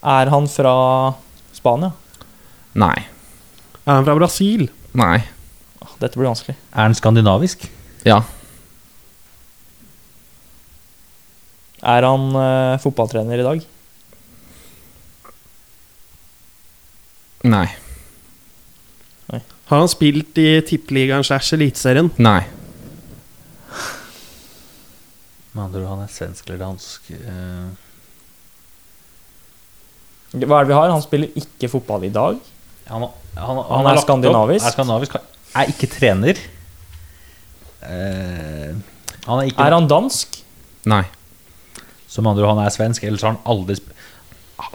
Er han fra Spania? Nei. Er han fra Brasil? Nei. Ah, Dette blir vanskelig. Er han skandinavisk? Ja. Er han uh, fotballtrener i dag? Nei. Har han spilt i Tippeligaen slash Eliteserien? Nei. Med andre ord, han er svensk eller dansk. eh. Hva er det vi har? Han spiller ikke fotball i dag. Han, han, Han er opp- skandinavisk. Er skandinavisk. Er ikke trener. Uh, han er ikke Er han dansk? Nei. Som andre ord, han er svensk, ellers har han aldri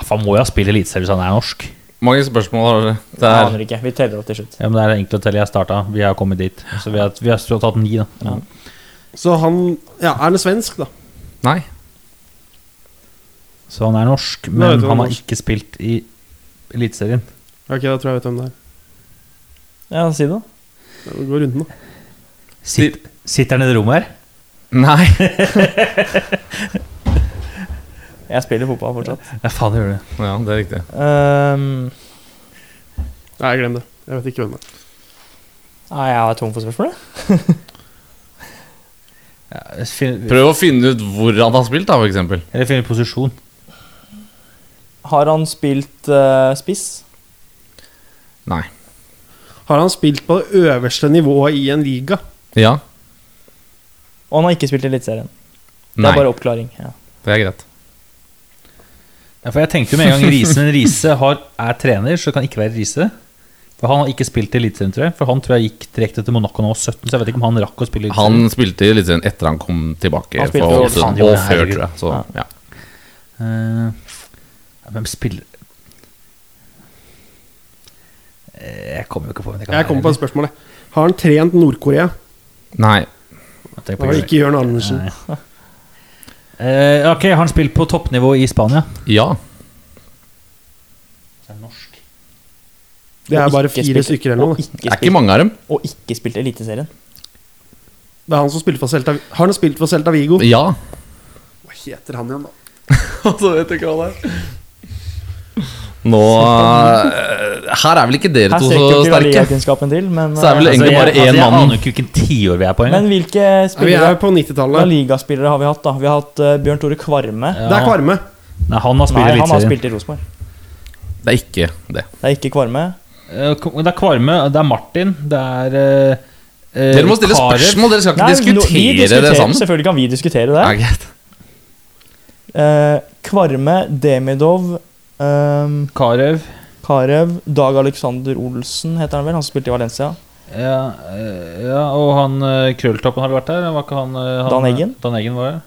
Han må jo ha spilt eliteserie hvis han er norsk. Mange spørsmål har dere? Det Jeg er aner ikke. Vi teller opp til slutt. Ja, men Det er enkelt å telle. Jeg starta. Vi har kommet dit. Så vi har, vi har tatt ni, da. Ja. Så han Ja, er han svensk, da? Nei. Så han er norsk, men han har norsk- ikke spilt i Eliteserien. Ok, da tror jeg jeg vet hvem det er. Ja, si det. Ja, Gå går runden, da. Sitt, sitter han i det rommet her? Nei. Jeg spiller fotball fortsatt. Ja, faen, gjør det. Ja, det er riktig. Um, Nei, glem det. Jeg vet ikke hvem det er. nei, jeg er tom for spørsmål. jeg. Ja, finner, Prøv å finne ut hvor han har spilt, da, for eksempel. Eller finne posisjon. Har han spilt uh, spiss? Nei. Har han spilt på det øverste nivået i en liga? Ja. Og han har ikke spilt i Eliteserien. Det Nei. er bare oppklaring. Ja. Det er greit. Ja, for jeg tenkte jo med en gang Risen Riise er trener, så det kan ikke være Riise. For han har ikke spilt i Eliteserien, tror jeg. For han tror jeg gikk direkte til Monaco nå 17, så jeg vet ikke om han rakk å spille i Han spilte i Eliteserien etter han kom tilbake. Han for også, han og før, tror jeg. Så, Ja. ja. Uh, hvem spiller Eh, Jeg kommer jo ikke på hvem det kan Jeg kommer på spørsmålet. Har han trent Nord-Korea? Nei. Det var ikke Jørn Andersen. Nei. Eh, ok, har han spilt på toppnivå i Spania? Ja. Så er det norsk. Det er bare fire spilt- stykker eller noe. Det. ikke, Det er ikke mange av dem. og ikke spilt Eliteserien. Det er han som spilte for Celta Har han spilt for Celta Vigo? Ja. Hva heter han igjen, da? altså, vet jeg ikke hva det er. Nå eh, Her er vel ikke dere to to sterke Her så ikke sterke? ligakunnskapen til, men, Så er vel eh, egentlig bare jeg, én jeg mann. aner ikke hvilken tiår vi er på men hvilke spillere vi er på 90-tallet. ligaspillere har vi hatt? da? Vi har hatt uh, Bjørn Tore Kvarme. Ja. Det er Kvarme. Nei, han har spilt Nei, han har spilt i Rosenborg. Det er ikke det. Det er ikke Kvarme. Eh, Det er Kvarme, det er Martin, det er eh, eh, Dere må stille Karev. spørsmål, dere skal ikke Nei, diskutere det sammen. Selvfølgelig kan vi diskutere det. Ja. Eh, Kvarme, Demidov, ehm, Karev. Karev, Dag Alexander Olsen heter han vel, han som spilte i Valencia. Ja, eh, ja, og han krølltoppen har vært der. Var ikke han, han Dan Eggen? Dan Eggen var det.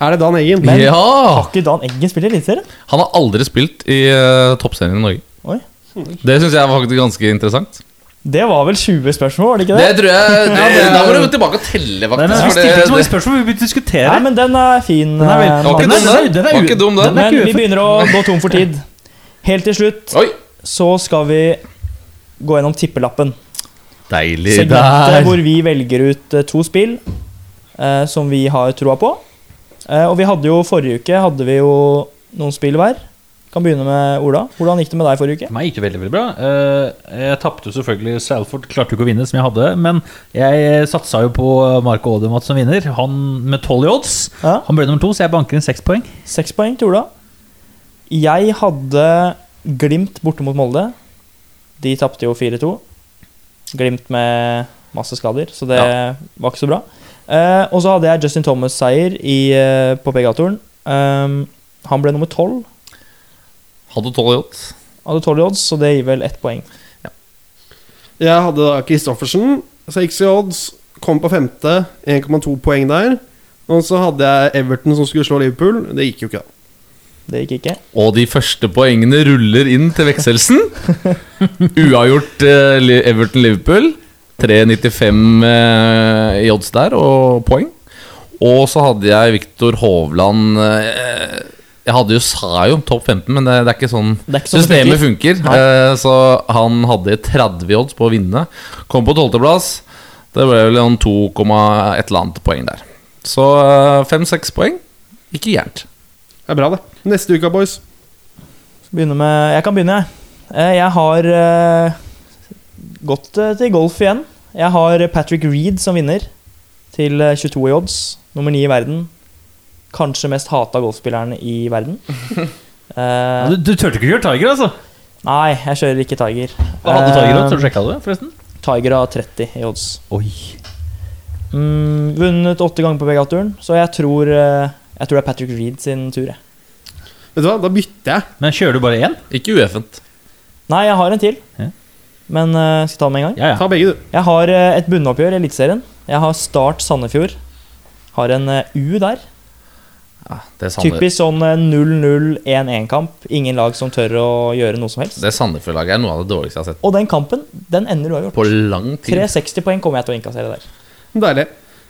Er det Dan Eggen? Men- ja! Har ikke Dan Eggen spilt i Eliteserien? Han har aldri spilt i uh, toppserien i Norge. Oi. Det syns jeg var faktisk ganske interessant. Det var vel 20 spørsmål, var det ikke Det det? tror jeg det, Da må du gå tilbake og telle, Nei, faktisk. men, vi stilte ikke så mange spørsmål, vi begynte å diskutere. Nei, men den er fin. Den er veldig- eh, det ikke dum, den er- er dum, den Men vi begynner å gå tom for tid. Helt til slutt Oi! så skal vi gå gjennom tippelappen. Deilig Segmentet der. hvor vi velger ut eh, to spill eh, som vi har troa på. Eh, og vi hadde jo forrige uke hadde vi jo noen spill hver. Kan begynne med Ola. Hvordan gikk det med deg forrige uke? Meg gikk det veldig veldig bra. Eh, Jeg tapte selvfølgelig Salford, klarte ikke å vinne som jeg hadde. Men jeg satsa jo på Marco Odemat som vinner. Han med tolv i odds. Ja, Han ble nummer to, så jeg banker inn seks poeng. Seks poeng til Ola. Jeg hadde Glimt borte mot Molde. De tapte jo 4-2. Glimt med masse skader, så det var ikke så bra. Eh, og så hadde jeg Justin Thomas-seier i, eh, på PGA-turen. Um, han ble nummer tolv. Hadde tolv i odds. Hadde tolv i odds, så det gir vel ett poeng. Jeg hadde da Christoffersen, 6 i odds, kom på femte, 1,2 poeng der. Og så hadde jeg Everton som skulle slå Liverpool. Det gikk jo ikke, da. Det gikk ikke. Og de første poengene ruller inn til vekselsen. Uavgjort eh, Everton-Liverpool. 3,95 eh, i odds der, og poeng. Og så hadde jeg Viktor Hovland eh, Jeg hadde jo sa jo topp 15, men det, det er ikke sånn er ikke sånn systemet funker. Eh, så han hadde 30 odds på å vinne. Kom på tolvteplass. Det ble vel noen 2, et eller annet poeng der. Så fem-seks poeng. Ikke gærent. Det er bra, det. Neste uke, boys. Med Jeg kan begynne, jeg. Eh, Jeg har uh, gått eh, til golf igjen. Jeg har Patrick Reed som vinner, til eh, 22 i odds. Nummer 9 i verden. Kanskje mest hata golfspilleren i verden. Uh, Du, du turte ikke å kjøre Tiger, altså? nei, jeg kjører ikke Tiger. Hva hadde Tiger Eh, odds? Har du sjekka det, forresten? Tiger har 30 i odds. Oi. Mm, vunnet åtte ganger på PGA-turen, så jeg tror, eh, jeg tror det er Patrick Reed sin tur. Jeg. Vet du hva, da bytter jeg. Men kjører du bare én? Ikke ueffent. Nei, jeg har en til. Ja. Men uh, skal jeg ta den med en gang? Ja, ja. Ta begge, du. Jeg har uh, et bunnoppgjør i Eliteserien. Jeg har Start Sandefjord. Har en eh, U der. Ja, Typisk sånn eh, 0-0-1-1-kamp. Ingen lag som tør å gjøre noe som helst. Det Sandefjord-laget er noe av det dårligste jeg har sett Og den kampen, den ender uavgjort. på lang tid. 360 poeng kommer jeg til å innkassere der. Deilig.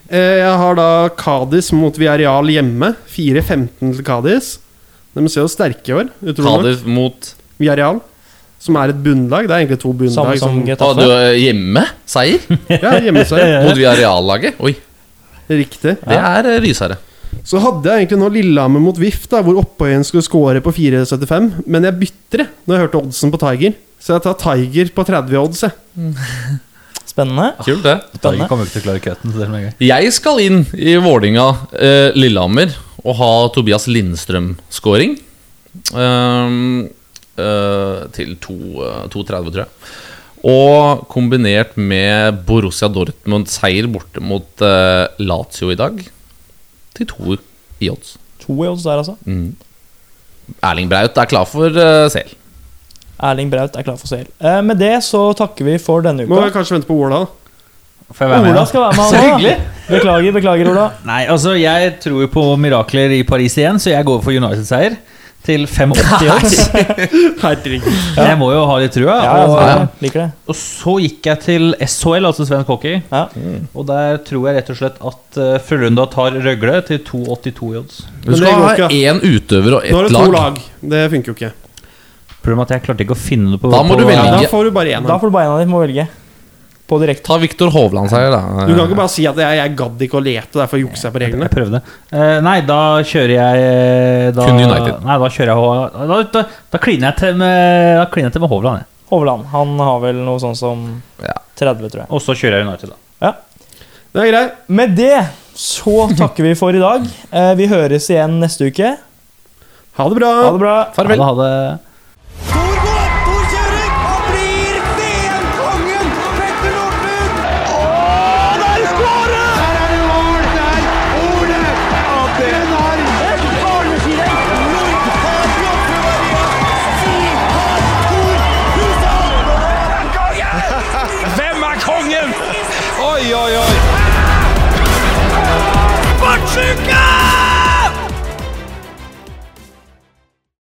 Eh, Jeg har da Kadis mot Villarreal hjemme. 4-15 til Kadis. De ser jo sterke i år. Kadis mot Villarreal, som er et bunnlag. Det er egentlig to Samme bunnlag. som Som, du er hjemme? Seier? ja, hjemmeseier. Mot Villarreal-laget? Oi, Riktig. det er eh, rysere. Så hadde jeg egentlig nå Lillehammer mot VIF, da hvor Oppøyen skulle score på 4,75. Men jeg bytter det når jeg hørte oddsen på Tiger. Så jeg tar Tiger på 30 odds. Jeg. Spennende. Kult, det. Tiger kommer ikke til å klare cutten. så det med en gang. Jeg skal inn i Vålinga eh, Lillehammer og ha Tobias Lindstrøm-scoring. Um, uh, til to- eh, 2,30, tror jeg. Og kombinert med Borussia Dortmund-seier borte mot eh, Lazio i dag. Til to i odds. To i odds der, altså. Mm. Erling Braut er klar for uh, sel. Erling Braut er klar for sel. Uh, med det så takker vi for denne uka. Må jeg kanskje vente på Ola. da. Får jeg være med? Ola skal være med, Så hyggelig. Beklager, beklager, Ola. Nei, altså Jeg tror jo på mirakler i Paris igjen, så jeg går for United-seier. Til 5,80 odds. Jeg må jo ha litt trua. Ja, og, det. og så gikk jeg til SHL, altså svensk hockey. Ja. Og der tror jeg rett og slett at uh, Frølunda tar Røgle til 2,82 i odds. Du skal ha én utøver og Nå har ett du to lag. lag. Det funker jo ikke. Problemet er at jeg klarte ikke å finne noe på Da må på, du velge. Ja, Ja. da får du bare én. Da får du bare en av dem må velge. På direkte. Ta Viktor Hovland-seier, da. Du kan ikke bare si at jeg, jeg gadd ikke å lete, derfor jukser jeg på reglene. Jeg prøvde. Eh, nei, da kjører jeg eh, da, Kun United. Nei, da kjører jeg Da, da, da kliner jeg til med, jeg til med Hovland. jeg. Hovland. Han har vel noe sånn som 30, tror jeg. Og så kjører jeg United, da. Det er greit. Med det så takker vi for i dag. Eh, vi høres igjen neste uke. Ha det bra. Ha det bra. Farvel. Ha det. Ha det.